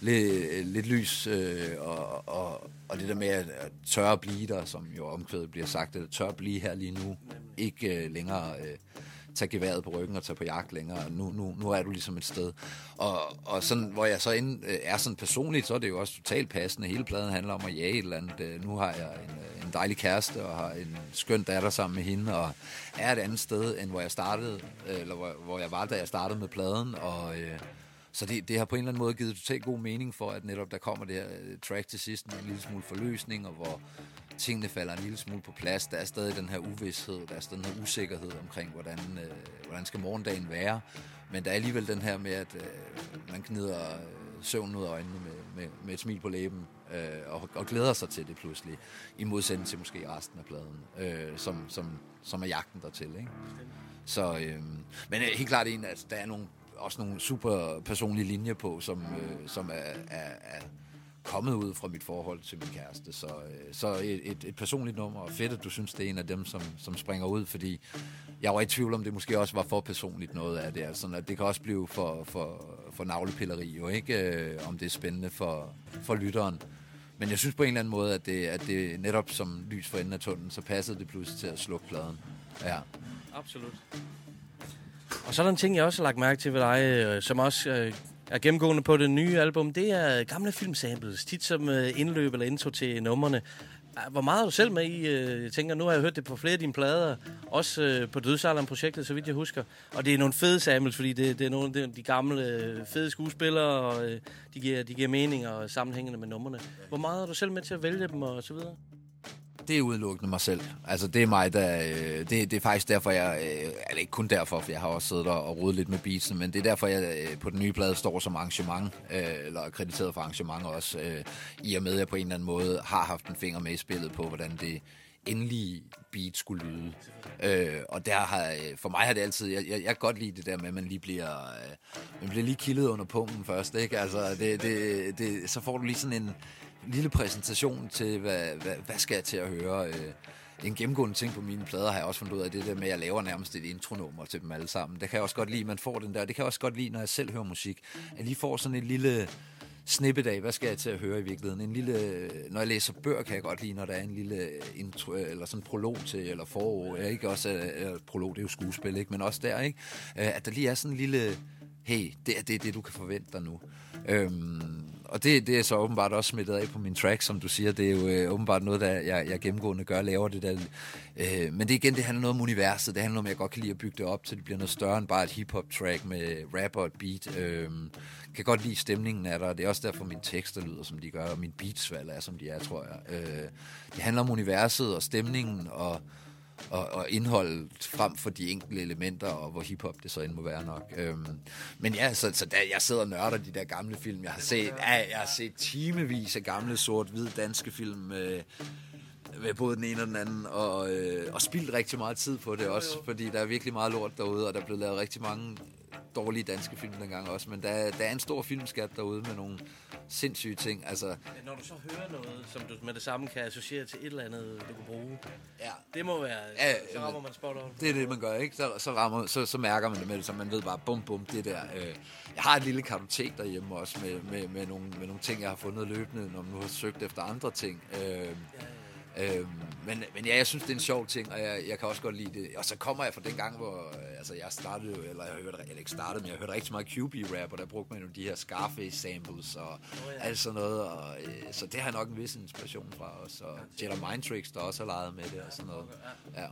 lidt, øh, lidt lys, øh, og, og, og det der med at, at at blive der, som jo omkvædet bliver sagt, at tør at blive her lige nu, ikke øh, længere øh, tage geværet på ryggen og tage på jagt længere. Nu, nu, nu er du ligesom et sted. Og, og sådan, hvor jeg så ind, øh, er sådan personligt, så er det jo også totalt passende. Hele pladen handler om at jage et eller andet. Øh, Nu har jeg en, øh, en dejlig kæreste og har en skøn datter sammen med hende, og er et andet sted, end hvor jeg startede, øh, eller hvor, hvor jeg var, da jeg startede med pladen. Og, øh, så det, det har på en eller anden måde givet totalt god mening for, at netop der kommer det her øh, track til sidst med en lille smule forløsning, og hvor tingene falder en lille smule på plads. Der er stadig den her uvidshed, der er stadig den her usikkerhed omkring, hvordan, øh, hvordan skal morgendagen være. Men der er alligevel den her med, at øh, man gnider øh, søvn ud af øjnene med, med, med et smil på læben, øh, og, og glæder sig til det pludselig, i modsætning til måske resten af pladen, øh, som, som, som er jagten dertil. Ikke? Så, øh, men øh, helt klart en, at der er nogle, også nogle super personlige linjer på, som, øh, som er, er, er kommet ud fra mit forhold til min kæreste. Så, øh, så et, et, et personligt nummer, og fedt, at du synes, det er en af dem, som, som springer ud, fordi jeg var i tvivl om, det måske også var for personligt noget af det. Altså, at det kan også blive for, for, for navlepilleri, jo ikke? Øh, om det er spændende for, for lytteren. Men jeg synes på en eller anden måde, at det, at det netop som lys for enden af tunnelen, så passede det pludselig til at slukke pladen. Ja. Absolut. Og så er der en ting, jeg også har lagt mærke til ved dig, øh, som også øh, er gennemgående på det nye album. Det er gamle filmsamples, tit som øh, indløb eller intro til numrene. Ah, hvor meget er du selv med i? Øh, jeg tænker, nu har jeg hørt det på flere af dine plader. Også øh, på Dødsalderen-projektet, så vidt jeg husker. Og det er nogle fede samples, fordi det, det er nogle af de gamle fede skuespillere, og de, giver, de giver mening og sammenhængende med numrene. Hvor meget er du selv med til at vælge dem og så videre? Det er udelukkende mig selv. Altså, det er mig, der... Øh, det, det er faktisk derfor, jeg... Øh, eller ikke kun derfor, for jeg har også siddet og, og rodet lidt med beatsen, men det er derfor, jeg øh, på den nye plade står som arrangement, øh, eller er krediteret for arrangement også, øh, i og med, at jeg på en eller anden måde har haft en finger med i spillet på, hvordan det endelige beat skulle lyde. Øh, og der har, øh, for mig har det altid, jeg, jeg, jeg kan godt lide det der med, at man lige bliver, øh, man bliver lige kildet under pungen først, ikke? Altså, det, det, det, så får du lige sådan en lille præsentation til, hvad, hvad, hvad skal jeg til at høre? Øh, en gennemgående ting på mine plader har jeg også fundet ud af, det der med, at jeg laver nærmest et intronummer til dem alle sammen. Det kan jeg også godt lide, man får den der. Det kan jeg også godt lide, når jeg selv hører musik. At lige får sådan et lille snippet af, hvad skal jeg til at høre i virkeligheden. En lille, når jeg læser bøger, kan jeg godt lide, når der er en lille intro, eller sådan en prolog til, eller forår. Jeg ikke også, øh, øh, prolog, det er jo skuespil, ikke? men også der, ikke? Øh, at der lige er sådan en lille, hey, det er det, det du kan forvente dig nu. Øhm, og det, det er så åbenbart også smittet af på min track, som du siger. Det er jo øh, åbenbart noget, der jeg, jeg gennemgående gør, laver det der. Øh, men det igen, det handler noget om universet. Det handler om, at jeg godt kan lide at bygge det op, til det bliver noget større end bare et hip-hop track med rap og et beat. Øh, kan godt lide stemningen af der. Det er også derfor, mine tekster lyder, som de gør, og mine beatsvalg er, som de er, tror jeg. Øh, det handler om universet og stemningen og og, og indholdet frem for de enkelte elementer, og hvor hiphop det så end må være nok. Øhm, men ja, så, så der, jeg sidder og nørder de der gamle film. Jeg har set, ja, jeg har set timevis af gamle sort-hvid danske film øh, med både den ene og den anden, og, øh, og spildt rigtig meget tid på det også, fordi der er virkelig meget lort derude, og der er blevet lavet rigtig mange dårlige danske film dengang også, men der, der er en stor filmskat derude med nogle sindssyge ting. Altså, Når du så hører noget, som du med det samme kan associere til et eller andet, du kan bruge, ja. det må være, Ja, så rammer man spot on. Det er det, man gør, ikke? Så, så, rammer, så, så mærker man det med det, så man ved bare, bum, bum, det der. Øh. Jeg har et lille kartotek derhjemme også, med, med, med, nogle, med nogle ting, jeg har fundet løbende, når man nu har søgt efter andre ting. Øh, øh, men, men ja, jeg synes, det er en sjov ting, og jeg, jeg kan også godt lide det. Og så kommer jeg fra den gang, hvor øh, altså, jeg startede, jo- eller jeg hørte, eller ikke startede, men jeg hørte rigtig meget QB-rap, og der brugte man jo de her Scarface-samples og ja. alt sådan noget. Og, øh, så det har jeg nok en vis inspiration fra os. Og Jedi Mind Tricks, der også har leget med det og sådan noget. Ja.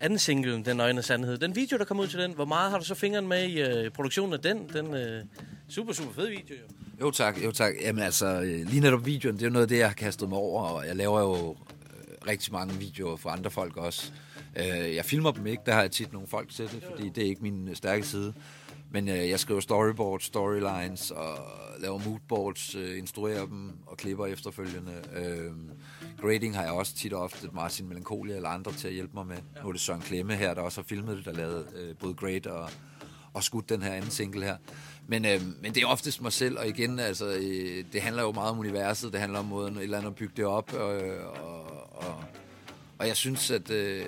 Anden single, Den Nøgne Sandhed. Den video, der kom ud til den, hvor meget har du så fingeren med i øh, produktionen af den? Den øh, super, super fed video, jo. Jo tak, jo tak. Jamen altså, øh, lige netop videoen, det er jo noget af det, jeg har kastet mig over, og jeg laver jo rigtig mange videoer for andre folk også. Øh, jeg filmer dem ikke, der har jeg tit nogle folk til det, fordi det er ikke min øh, stærke side. Men øh, jeg skriver storyboards, storylines og laver moodboards, øh, instruerer dem og klipper efterfølgende. Øh, grading har jeg også tit og ofte Martin Melancholia eller andre til at hjælpe mig med. Nu er det Søren Klemme her, der også har filmet det, der lavede øh, både grade og, og skudt den her anden single her. Men, øh, men det er oftest mig selv, og igen, altså, øh, det handler jo meget om universet, det handler om måden et eller andet at bygge det op, øh, og, og, Og jeg synes, at øh,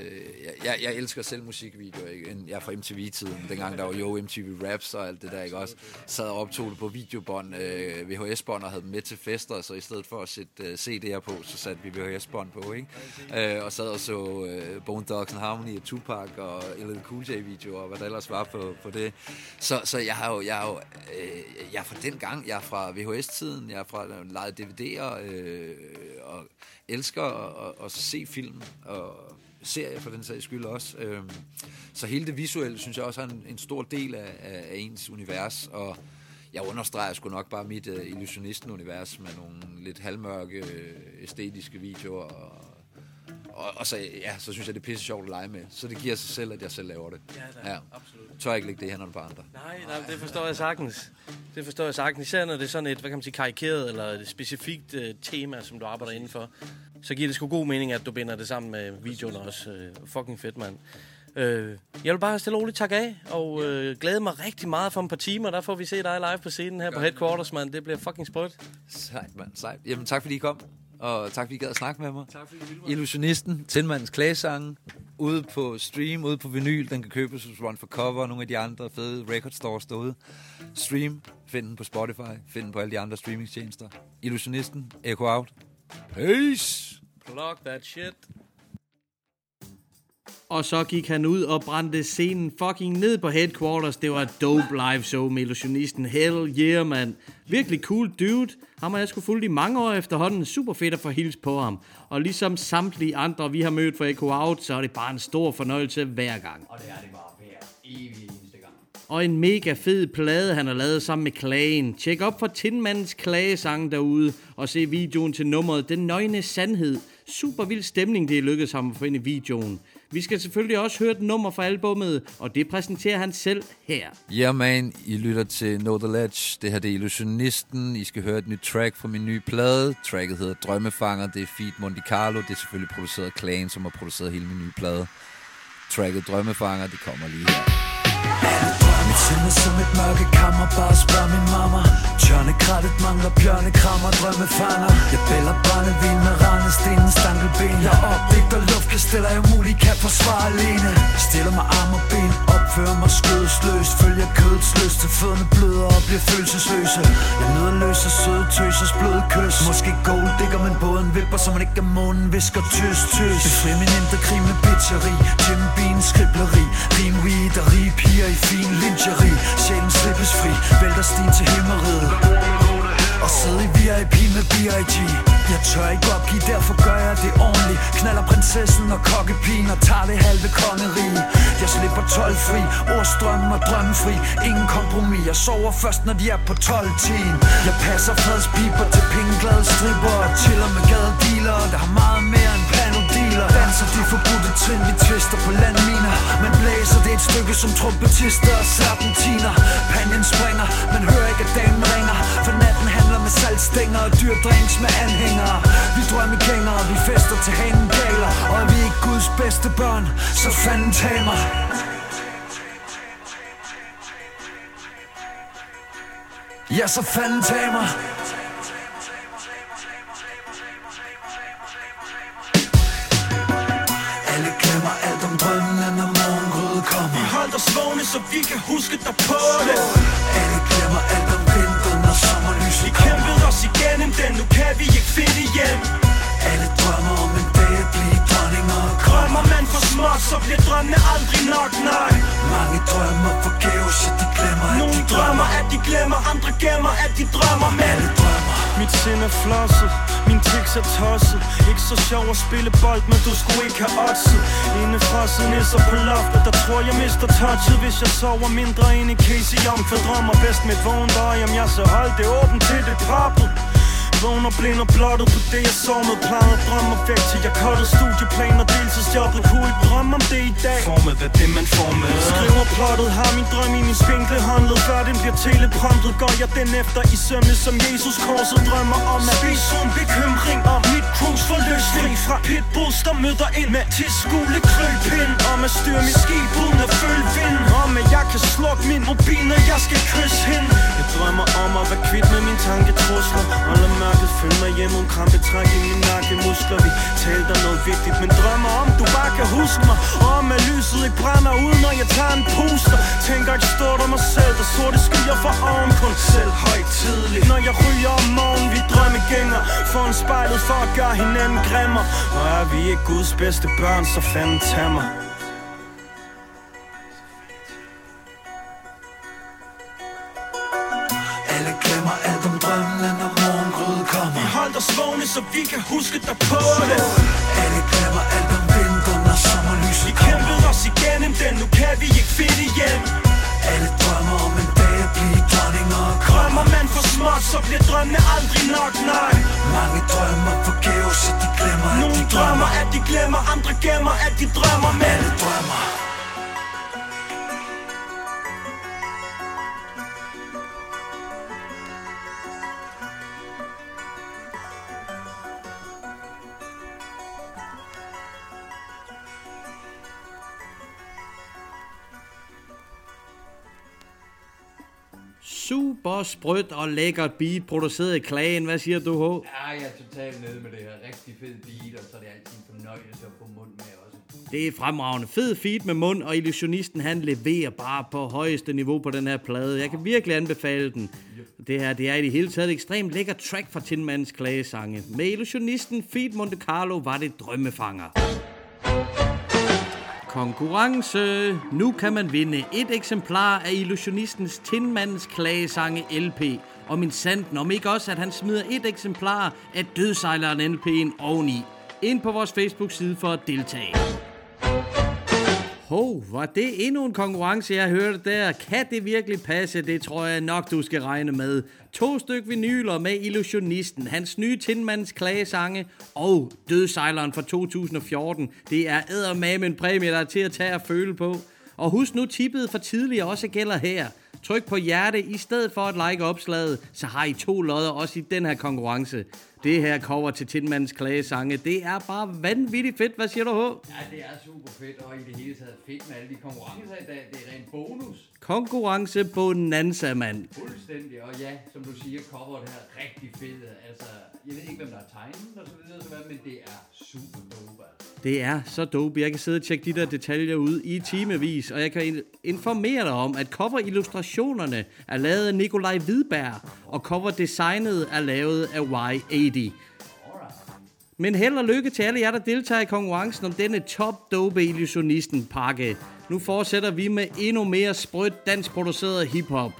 jeg, jeg elsker selv musikvideoer. Ikke? Jeg er fra MTV-tiden, dengang der var jo MTV Raps og alt det der, ikke også? Sad og optog det på videobånd, øh, VHS-bånd og havde dem med til fester, så i stedet for at sætte øh, CD'er på, så satte vi VHS-bånd på, ikke? Øh, og sad og så øh, Bone Dogs and Harmony og Tupac og LL Cool J-videoer og hvad der ellers var på, på det. Så, så jeg har jo, jeg har jo, øh, jeg er fra den gang, jeg er fra VHS-tiden, jeg er fra øh, lejet DVD'er, øh, og elsker at, at, at se film og serier for den sags skyld også. Øhm, så hele det visuelle synes jeg også er en, en stor del af, af, ens univers, og jeg understreger sgu nok bare mit uh, illusionisten-univers med nogle lidt halvmørke øh, æstetiske videoer og og, og så, ja, så synes jeg, det er pisse sjovt at lege med. Så det giver sig selv, at jeg selv laver det. Ja, da, absolut. Tør ikke lægge det i hænderne på andre. Nej, nej, det forstår jeg sagtens. Det forstår jeg sagtens. Især når det er sådan et, hvad kan man sige, karikeret eller et specifikt uh, tema, som du arbejder indenfor. Så giver det sgu god mening, at du binder det sammen med videoen også. Uh, fucking fedt, mand. Uh, jeg vil bare stille roligt tak af, og uh, glæde mig rigtig meget for et par timer. Der får vi se dig live på scenen her på Headquarters, mand. Det bliver fucking sprødt. Sejt, mand. Sejt. Jamen, tak fordi I kom. Og tak fordi I gad at snakke med mig. Tak fordi I Illusionisten, Tindmandens klagesange, ude på stream, ude på vinyl. Den kan købes hos Run for Cover og nogle af de andre fede record stores derude. Stream, find den på Spotify, find den på alle de andre streamingtjenester. Illusionisten, Echo Out. Peace! Plug that shit. Og så gik han ud og brændte scenen fucking ned på headquarters. Det var dope live show med illusionisten. Hell yeah, man. Virkelig cool dude. Ham har jeg sgu fulgt i mange år efterhånden. Super fedt at få hils på ham. Og ligesom samtlige andre, vi har mødt for Echo Out, så er det bare en stor fornøjelse hver gang. Og det er det bare hver evig. Og en mega fed plade, han har lavet sammen med Klagen. Tjek op for Tindmandens klagesang derude, og se videoen til nummeret Den Nøgne Sandhed. Super vild stemning, det er lykkedes ham at få ind i videoen. Vi skal selvfølgelig også høre et nummer fra albummet, og det præsenterer han selv her. Yeah man, I lytter til Know The Ledge. Det her det er Illusionisten. I skal høre et nyt track fra min nye plade. Tracket hedder Drømmefanger. Det er Feed Monte Carlo. Det er selvfølgelig produceret af Clan, som har produceret hele min nye plade. Tracket Drømmefanger, det kommer lige her. Mit sind som et mørke kammer Bare spørg min mamma. Tjørnekrattet mangler bjørnekrammer Drømmefanger Jeg bæller brændevin med randestenen Stankelben. Jeg opdigter luftkasteller Jeg muligt kan forsvare alene. Stiller mig arm og ben Opfører mig skødesløst. Følger kødets lyst til fødderne bløder Og bliver følelsesløse. Jeg nyder løs og søde tøsers bløde kys. Måske gold digger men båden vipper Så man ikke er månen visker tøs tøs. Befri min indre krig med bitcheri. Jim Beans skribleri. Rim weed og rige piger i fin lingeri Sjælen slippes fri. Vælter stien til himmeriget og sidde i VIP med B.I.G Jeg tør ikke opgive, derfor gør jeg det ordentligt. Knaller prinsessen og kokkepigen og tager det halve kongerige. Jeg slipper 12 fri, ordstrømmen og drømmefri. Ingen kompromis, jeg sover først når de er på 12 10 Jeg passer fredspiber til pengeglade stripper Og chiller med gadedealer, der har meget mere end biler Danser de forbudte trin, vi tvister på landminer. Man blæser det et stykke som trompetister og serpentiner. Panjen springer, man hører ikke at damen ringer. For natten handler med salgstænger og dyr drinks med anhængere. Vi drømmegængere, vi fester til hanen galer. Og er vi ikke Guds bedste børn, så fanden tag mig. Ja, så fanden tag mig. Vågne, så vi kan huske dig på det. Alle glemmer alt om vinteren, når sommerlys Vi kæmpede os igennem den, nu kan vi ikke finde hjem. Alle drømmer om en dag at blive dronninger Drømmer man for småt, så bliver drømmene aldrig nok, nej. Mange drømmer forgæves, ja de glemmer at Nogle de drømmer, at de glemmer, andre gemmer, at de drømmer Men Alle drømmer mit sind er flosset, min tics er tosset. Ikke så sjov at spille bold, men du skulle ikke have oddset. Indefra nisser på loftet, der tror jeg mister touchet. Hvis jeg sover mindre end i Casey Young For drømmer bedst med et vågen øje, om jeg så holdt det åbent til det poppet Vågner blind og blottet på det jeg sov med Plejede drømmer væk til jeg cuttede studieplaner Deltidsjobbet. Kunne ikke drømme om det i dag? Formet af det man får med. Skriver plottet, har min drøm i min spinkle håndled Før den bliver telepromptet, går jeg den efter i sømne Som Jesus korset drømmer om. At spise uden bekymring Om mit cruise for løsning fra pitbulls der møder ind med til skole krølpind Om at styre mit skib uden at følge vind. Om at jeg kan slukke min mobil når jeg skal kysse hende. Jeg drømmer om at være kvidt med mine tanketrusler. Og lad mørket følge mig hjem om krampe træk i mine nakkemuskler. Vi talte om noget vigtigt, men drømmer om du bare kan huske mig. Og om at lyset ikke brænder ud, når jeg tager en puster. Tænker ikke stort om mig selv, der sorte skyer for oven Kun selv. Højtidligt Når jeg ryger om morgenen, vi drømmegænger For en spejlet for at gøre hinanden grimmer. Og er vi ikke Guds bedste børn, så fanden tag mig. Alle glemmer alt om drømmen, når morgengrydet kommer. Vi holdt os vågne, så vi kan huske dig på det. Alle glemmer alt om vinteren, når sommerlyset Vi kæmpede os igennem den, nu kan vi ikke finde hjem småt, så bliver drømmene aldrig nok, nej. Mange drømmer forgæves, så de glemmer at Nogle de drømmer, at de glemmer, andre gemmer, at de drømmer. Men Alle drømmer Super sprødt og lækkert beat, produceret i Klagen. Hvad siger du, H? Ja, jeg er totalt nede med det her. Rigtig fed beat, og så er det altid en fornøjelse at få mund med også. Det er fremragende. Fed feed med mund, og illusionisten han leverer bare på højeste niveau på den her plade. Jeg kan virkelig anbefale den. Det her, det er i det hele taget et ekstremt lækker track fra Tinmans klagesange. Med illusionisten Feed Monte Carlo var det drømmefanger. Konkurrence. Nu kan man vinde et eksemplar af illusionistens Tindmandens klagesange LP. Og min sandt om ikke også, at han smider et eksemplar af Dødsejleren LP'en oveni. Ind på vores Facebook-side for at deltage. Hov, var det endnu en konkurrence, jeg hørte der? Kan det virkelig passe? Det tror jeg nok, du skal regne med. To styk vinyler med Illusionisten, hans nye Tindmands klagesange og Dødsejleren fra 2014. Det er eddermame en præmie, der er til at tage og føle på. Og husk nu, tippet for tidligere også gælder her. Tryk på hjerte i stedet for at like opslaget, så har I to lodder også i den her konkurrence. Det her cover til Tindmans klagesange, det er bare vanvittigt fedt. Hvad siger du, H? Ja, det er super fedt, og i det hele taget fedt med alle de konkurrencer i dag. Det er rent bonus. Konkurrence bonanza, mand. Fuldstændig, og ja, som du siger, coveret her er rigtig fedt. Altså, jeg ved ikke, hvem der har tegnet og så videre, så men det er super dope. Det er så dope. Jeg kan sidde og tjekke de der detaljer ud i timevis, og jeg kan in- informere dig om, at cover-illustrationerne er lavet af Nikolaj Hvidberg, og cover-designet er lavet af Y80. Men held og lykke til alle jer, der deltager i konkurrencen om denne top dope illusionisten pakke. Nu fortsætter vi med endnu mere sprødt danskproduceret hiphop.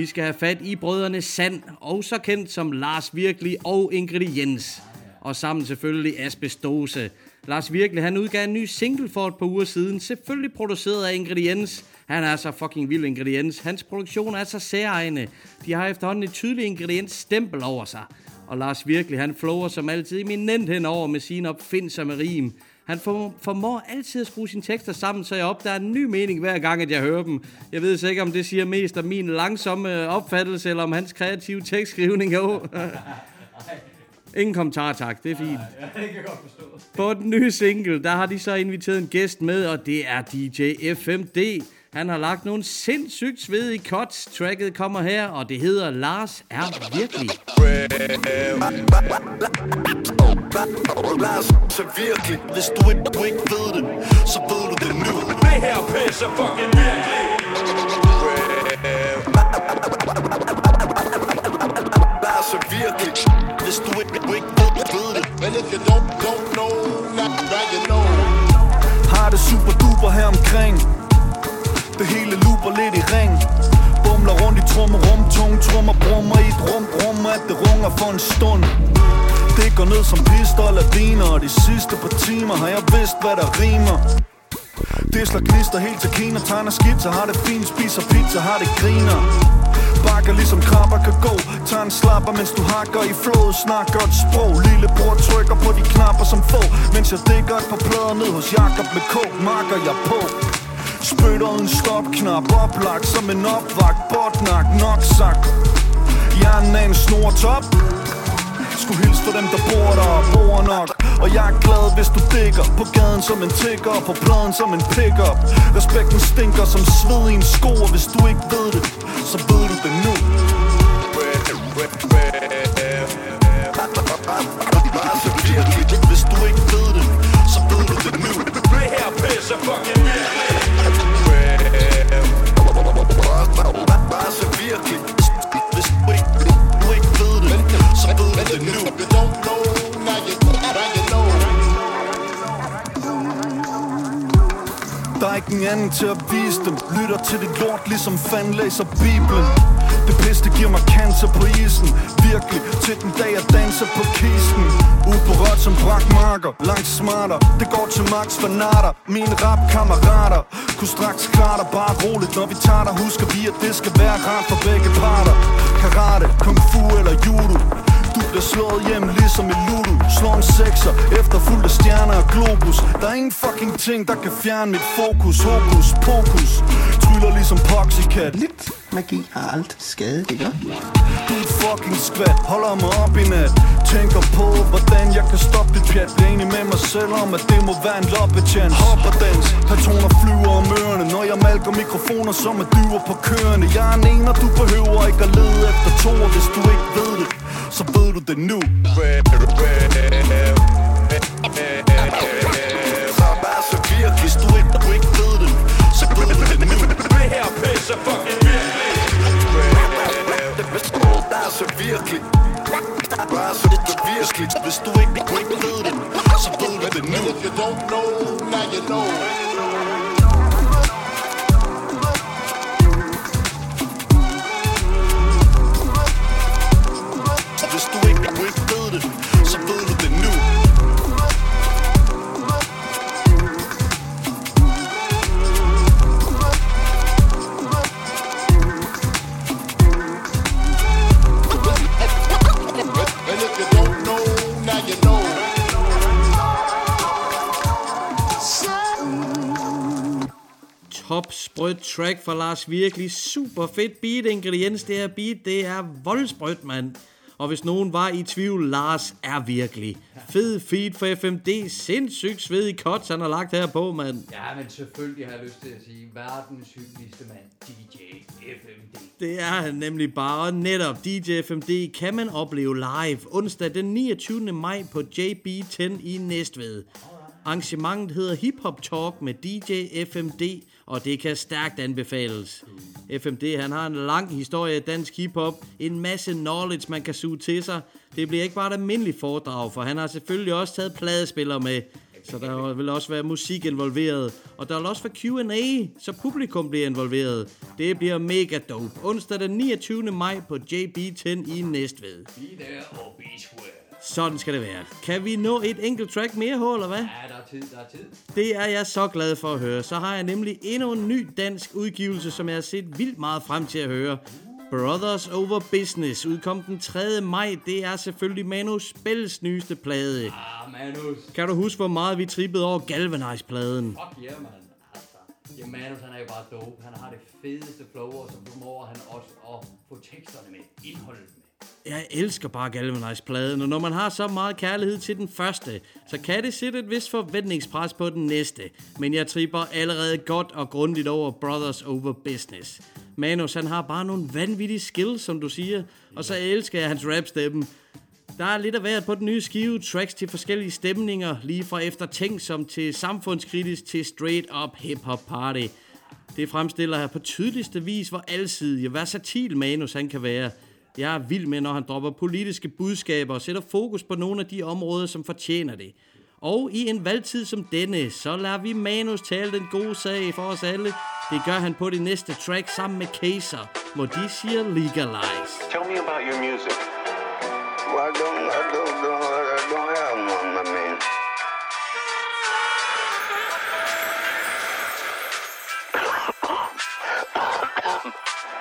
Vi skal have fat i brødrene Sand, også kendt som Lars Virkelig og Ingrediens. Og sammen selvfølgelig Asbestose. Lars Virkelig, han udgav en ny single for et par uger siden, selvfølgelig produceret af Ingrediens. Han er så fucking vild Ingrediens. Hans produktion er så særegne. De har efterhånden et tydeligt Ingrediens stempel over sig. Og Lars Virkelig, han flover som altid eminent henover med sine opfindsomme rim. Han for, formår altid at skrue sine tekster sammen, så jeg opdager en ny mening hver gang, at jeg hører dem. Jeg ved så ikke, om det siger mest om min langsomme opfattelse, eller om hans kreative tekstskrivning. Jo. Ingen kommentar, tak. Det er fint. Ja, det kan godt forstå. På den nye single, der har de så inviteret en gæst med, og det er DJ FMD. Han har lagt nogle sindssygt svedige cuts. Tracket kommer her, og det hedder Lars er virkelig. Lars så virkelig. Hvis du ikke, du ikke ved det, så ved du det nu. Det her pisse fucking virkelig. Lars så virkelig. Hvis du ikke, du ikke ved, det. Men if you don't, don't know, now you know. Har det super duper her omkring det hele luber lidt i ring. Bumler rundt i trummerum Tung trummer brummer i et rum Rummer at det runger for en stund. Det går ned som pistol og viner Og de sidste par timer har jeg vidst hvad der rimer. Det slår gnister helt til Kina Tegner skitser, har det fint, spiser pizza, har det griner. Bakker ligesom krabber kan gå Tager en slapper, mens du hakker i flået Snakker et sprog. Lillebror trykker på de knapper som få Mens jeg dækker et par plader ned hos Jakob med kog Marker jeg på. Spytter en stopknap Oplagt som en opvagt. Botnak nok sagt Hjernen er en snortop Skulle hilse for dem der bor der Bor nok. Og jeg er glad, hvis du digger På gaden som en tigger På pladen som en pickup. Respekten stinker som sved i en sko Og hvis du ikke ved det, så ved du det nu. Hvis du ikke ved det, så ved du det nu. Det her pisser fucking anden til at vise dem. Lytter til dit lort, ligesom fanden læser Bibelen. Det pisse, det giver mig cancer på isen. Virkelig, til den dag jeg danser på kisten. Uberørt på som brakmarker, langt smarter Det går til max fanater, mine rapkammerater Kunne straks klare dig. Bare roligt Når vi tager dig, husker vi, at det skal være rart for begge parter. Karate, kung fu eller judo bliver slået hjem ligesom i Ludo Slår en sekser efter fuld af stjerner og globus. Der er ingen fucking ting, der kan fjerne mit fokus. Hokus pokus. Tryller ligesom Poxycat. Lidt magi har aldrig skadet, ikke? Du er fucking skvat, holder mig op i nat. Tænker på, hvordan jeg kan stoppe dit pjat. Bliver enig med mig selv om, at det må være en loppechance. Hopper dans, patroner flyver om ørerne. Når jeg malker mikrofoner som er dyver på kørende. Jeg er en en, og du behøver ikke at lede efter to hvis du ikke ved det, så ved du det nu. Så virkelig, hvis du ikke, du ikke ved det, så ved du det nu Det her pisse fucking virkelig Der er så virkelig Bare så det er virkelig Hvis du ikke, du ikke ved det, så ved du det nu. If you don't know, now you know. Sprødt track fra Lars Virkelig. Super fedt beat ingrediens. Det her beat, det er voldsprødt, mand. Og hvis nogen var i tvivl, Lars er virkelig. Fed feed for FMD. Sindssygt svedig cuts, han har lagt her på, mand. Ja, men selvfølgelig har jeg lyst til at sige, verdens hyggeligste mand, DJ FMD. Det er han nemlig bare. Netop DJ FMD kan man opleve live onsdag den 29. maj på JB10 i Næstved. Arrangementet hedder Hip Hop Talk med DJ FMD, og det kan stærkt anbefales. FMD han har en lang historie af dansk hiphop, en masse knowledge man kan suge til sig. Det bliver ikke bare et almindeligt foredrag, for han har selvfølgelig også taget pladespillere med. Så der vil også være musik involveret. Og der vil også være Q&A, så publikum bliver involveret. Det bliver mega dope. Onsdag den 29. maj på JB10 i Næstved. Be there or be square. Sådan skal det være. Kan vi nå et enkelt track mere, H, eller hvad? Ja, der er tid, der er tid. Det er jeg så glad for at høre. Så har jeg nemlig endnu en ny dansk udgivelse, som jeg har set vildt meget frem til at høre. Brothers Over Business udkom den 3. maj. Det er selvfølgelig Manus Spells nyeste plade. Ah, Manus. Kan du huske, hvor meget vi trippede over Galvanize-pladen? Fuck yeah, man. Altså, ja, Manus, han er jo bare dope. Han har det fedeste flow, og så formår han også at få teksterne med, indholdet. Jeg elsker bare Galvanize-pladen, og når man har så meget kærlighed til den første, så kan det sætte et vis forventningspres på den næste. Men jeg tripper allerede godt og grundigt over Brothers Over Business. Manus, han har bare nogle vanvittige skills, som du siger, og så elsker jeg hans rapstemme. Der er lidt af hvert på den nye skive, tracks til forskellige stemninger, lige fra eftertænksom til samfundskritisk til straight up hip-hop party. Det fremstiller her på tydeligste vis, hvor alsidig og versatil Manus han kan være. Jeg er vild med, når han dropper politiske budskaber og sætter fokus på nogle af de områder, som fortjener det. Og i en valgtid som denne, så lader vi Manus tale den gode sag for os alle. Det gør han på det næste track sammen med Kaser, hvor de siger legalize. Tell me about your music. Well, I don't, I don't, don't,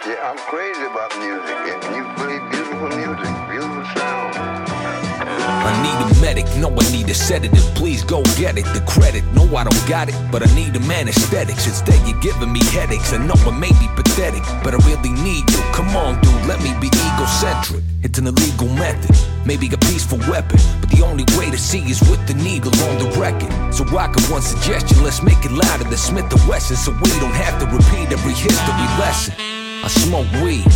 yeah, I'm crazy about music, and you play beautiful music, beautiful sound. I need a medic, no, I need a sedative. Please go get it. The credit, no, I don't got it, but I need a man aesthetics. Instead, you're giving me headaches. I know I may be pathetic, but I really need you. Come on, dude, let me be egocentric. It's an illegal method, maybe a peaceful weapon, but the only way to see is with the needle on the record. So I got one suggestion, let's make it louder than Smith and Wesson, so we don't have to repeat every history lesson. I smoke weed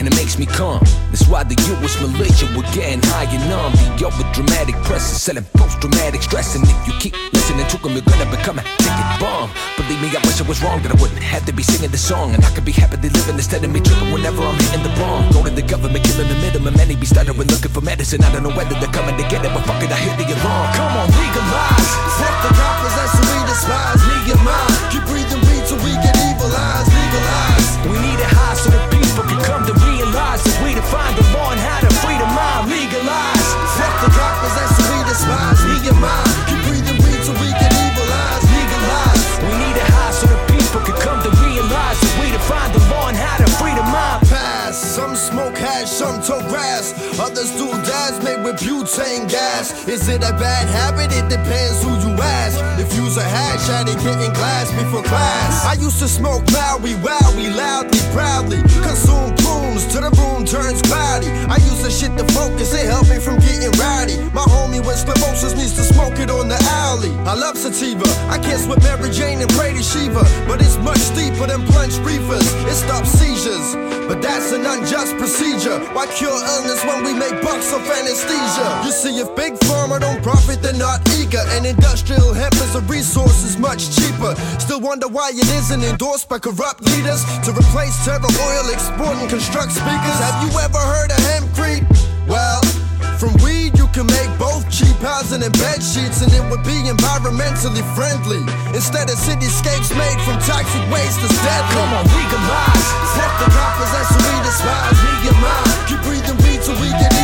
and it makes me calm. That's why the US militia were getting high and numb. The over dramatic press is selling post traumatic stress, and if you keep listening to them, you're gonna become a ticket bomb. Believe me, I wish I was wrong that I wouldn't have to be singing this song, and I could be happily living instead of me tripping whenever I'm hitting the bomb. Go to the government, killing the middleman, many be stuttering looking for medicine. I don't know whether they're coming to get it, but fuck it, I hear the alarm. Come on, legalize. Fuck the rappers, that's who we despise. Mine. Way to find the law and how to free the mind. Legalize. Fuck the rappers, that's who we despise. Me and mine. Keep breathing weed so we can evilize. Legalize. We need a high so the people can come to realize way to find the law and how to free the mind. Pass. Some smoke hash, some tow grass. Others do with butane gas. Is it a bad habit? It depends who you ask. If you's a hash addict hitting glass before class. I used to smoke Maui, wowie, loudly, proudly. Consume plumes till the room turns cloudy. I used to shit to focus, it helped me from getting rowdy. My homie with sclerosis needs to smoke it on the alley. I love sativa. I kiss with Mary Jane and pray to Shiva. But it's much deeper than plunge reefers. It stops seizures. But that's an unjust procedure. Why cure illness when we make bucks off anesthesia? You see, if big pharma don't profit, they're not eager. And industrial hemp as a resource is much cheaper. Still wonder why it isn't endorsed by corrupt leaders to replace terror oil, export and construct speakers. Have you ever heard of hempcrete? Well, housing and bed sheets, and it would be environmentally friendly. Instead of cityscapes made from toxic waste that's deadly. Come on, legalize. Fuck the rappers, that's who we despise. Me and mine. Keep breathing weed till we get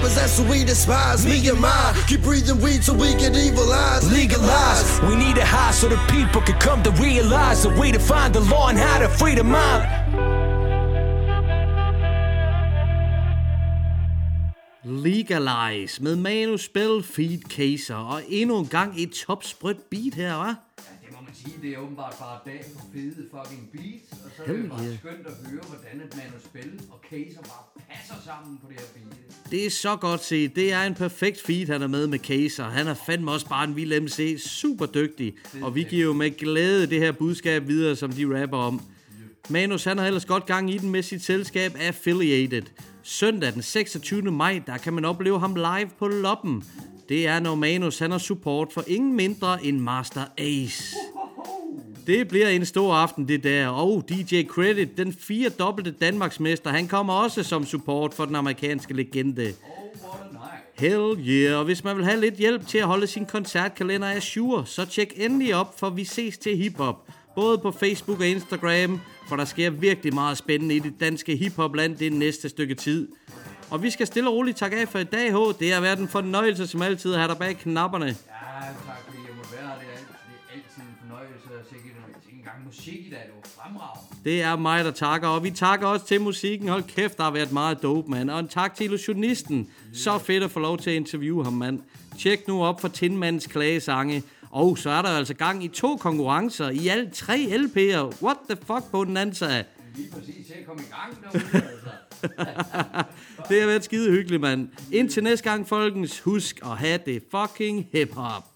rappers, that's what we despise. Me and my keep breathing weed till we get evil eyes. Legalize, we need a high so the people can come to realize the way to find the law and how to free the mind. Legalize med Manu Feed Kaiser og endnu en gang et topsprødt beat her, var. 10, det er åbenbart bare dag for fede fucking beats, og så er det bare skønt at høre, hvordan et manuspil og Kaser bare passer sammen på det her beat. Det er så godt set. Det er en perfekt feed, han er med med Kaser. Han er fandme også bare en vild MC. Super dygtig. Og vi giver jo med glæde det her budskab videre, som de rapper om. Manus han har ellers godt gang i den med sit selskab Affiliated. Søndag den 26. maj, der kan man opleve ham live på Loppen. Det er, når Manus han har support for ingen mindre end Master Ace. Det bliver en stor aften, det der. Og DJ Credit, den fire dobbelte Danmarksmester, han kommer også som support for den amerikanske legende. Hell yeah, og hvis man vil have lidt hjælp til at holde sin koncertkalender af sure, så tjek endelig op, for vi ses til hiphop. Både på Facebook og Instagram, for der sker virkelig meget spændende i det danske hiphopland det næste stykke tid. Og vi skal stille og roligt takke af for i dag, H. Det har været en fornøjelse som altid at have dig bag knapperne. Ja, tak musik i dag. Det var fremragende. Det er mig, der takker, og vi takker også til musikken. Hold kæft, der har været meget dope, mand. Og en tak til illusionisten. Så fedt at få lov til at interviewe ham, mand. Tjek nu op for Tindmandens klagesange. Og så er der altså gang i to konkurrencer i alt tre LP'er. What the fuck på den anden side? Lige præcis til at komme i gang derude, altså. Det har været skide hyggeligt, mand. Indtil næste gang, folkens, husk at have det fucking hip-hop.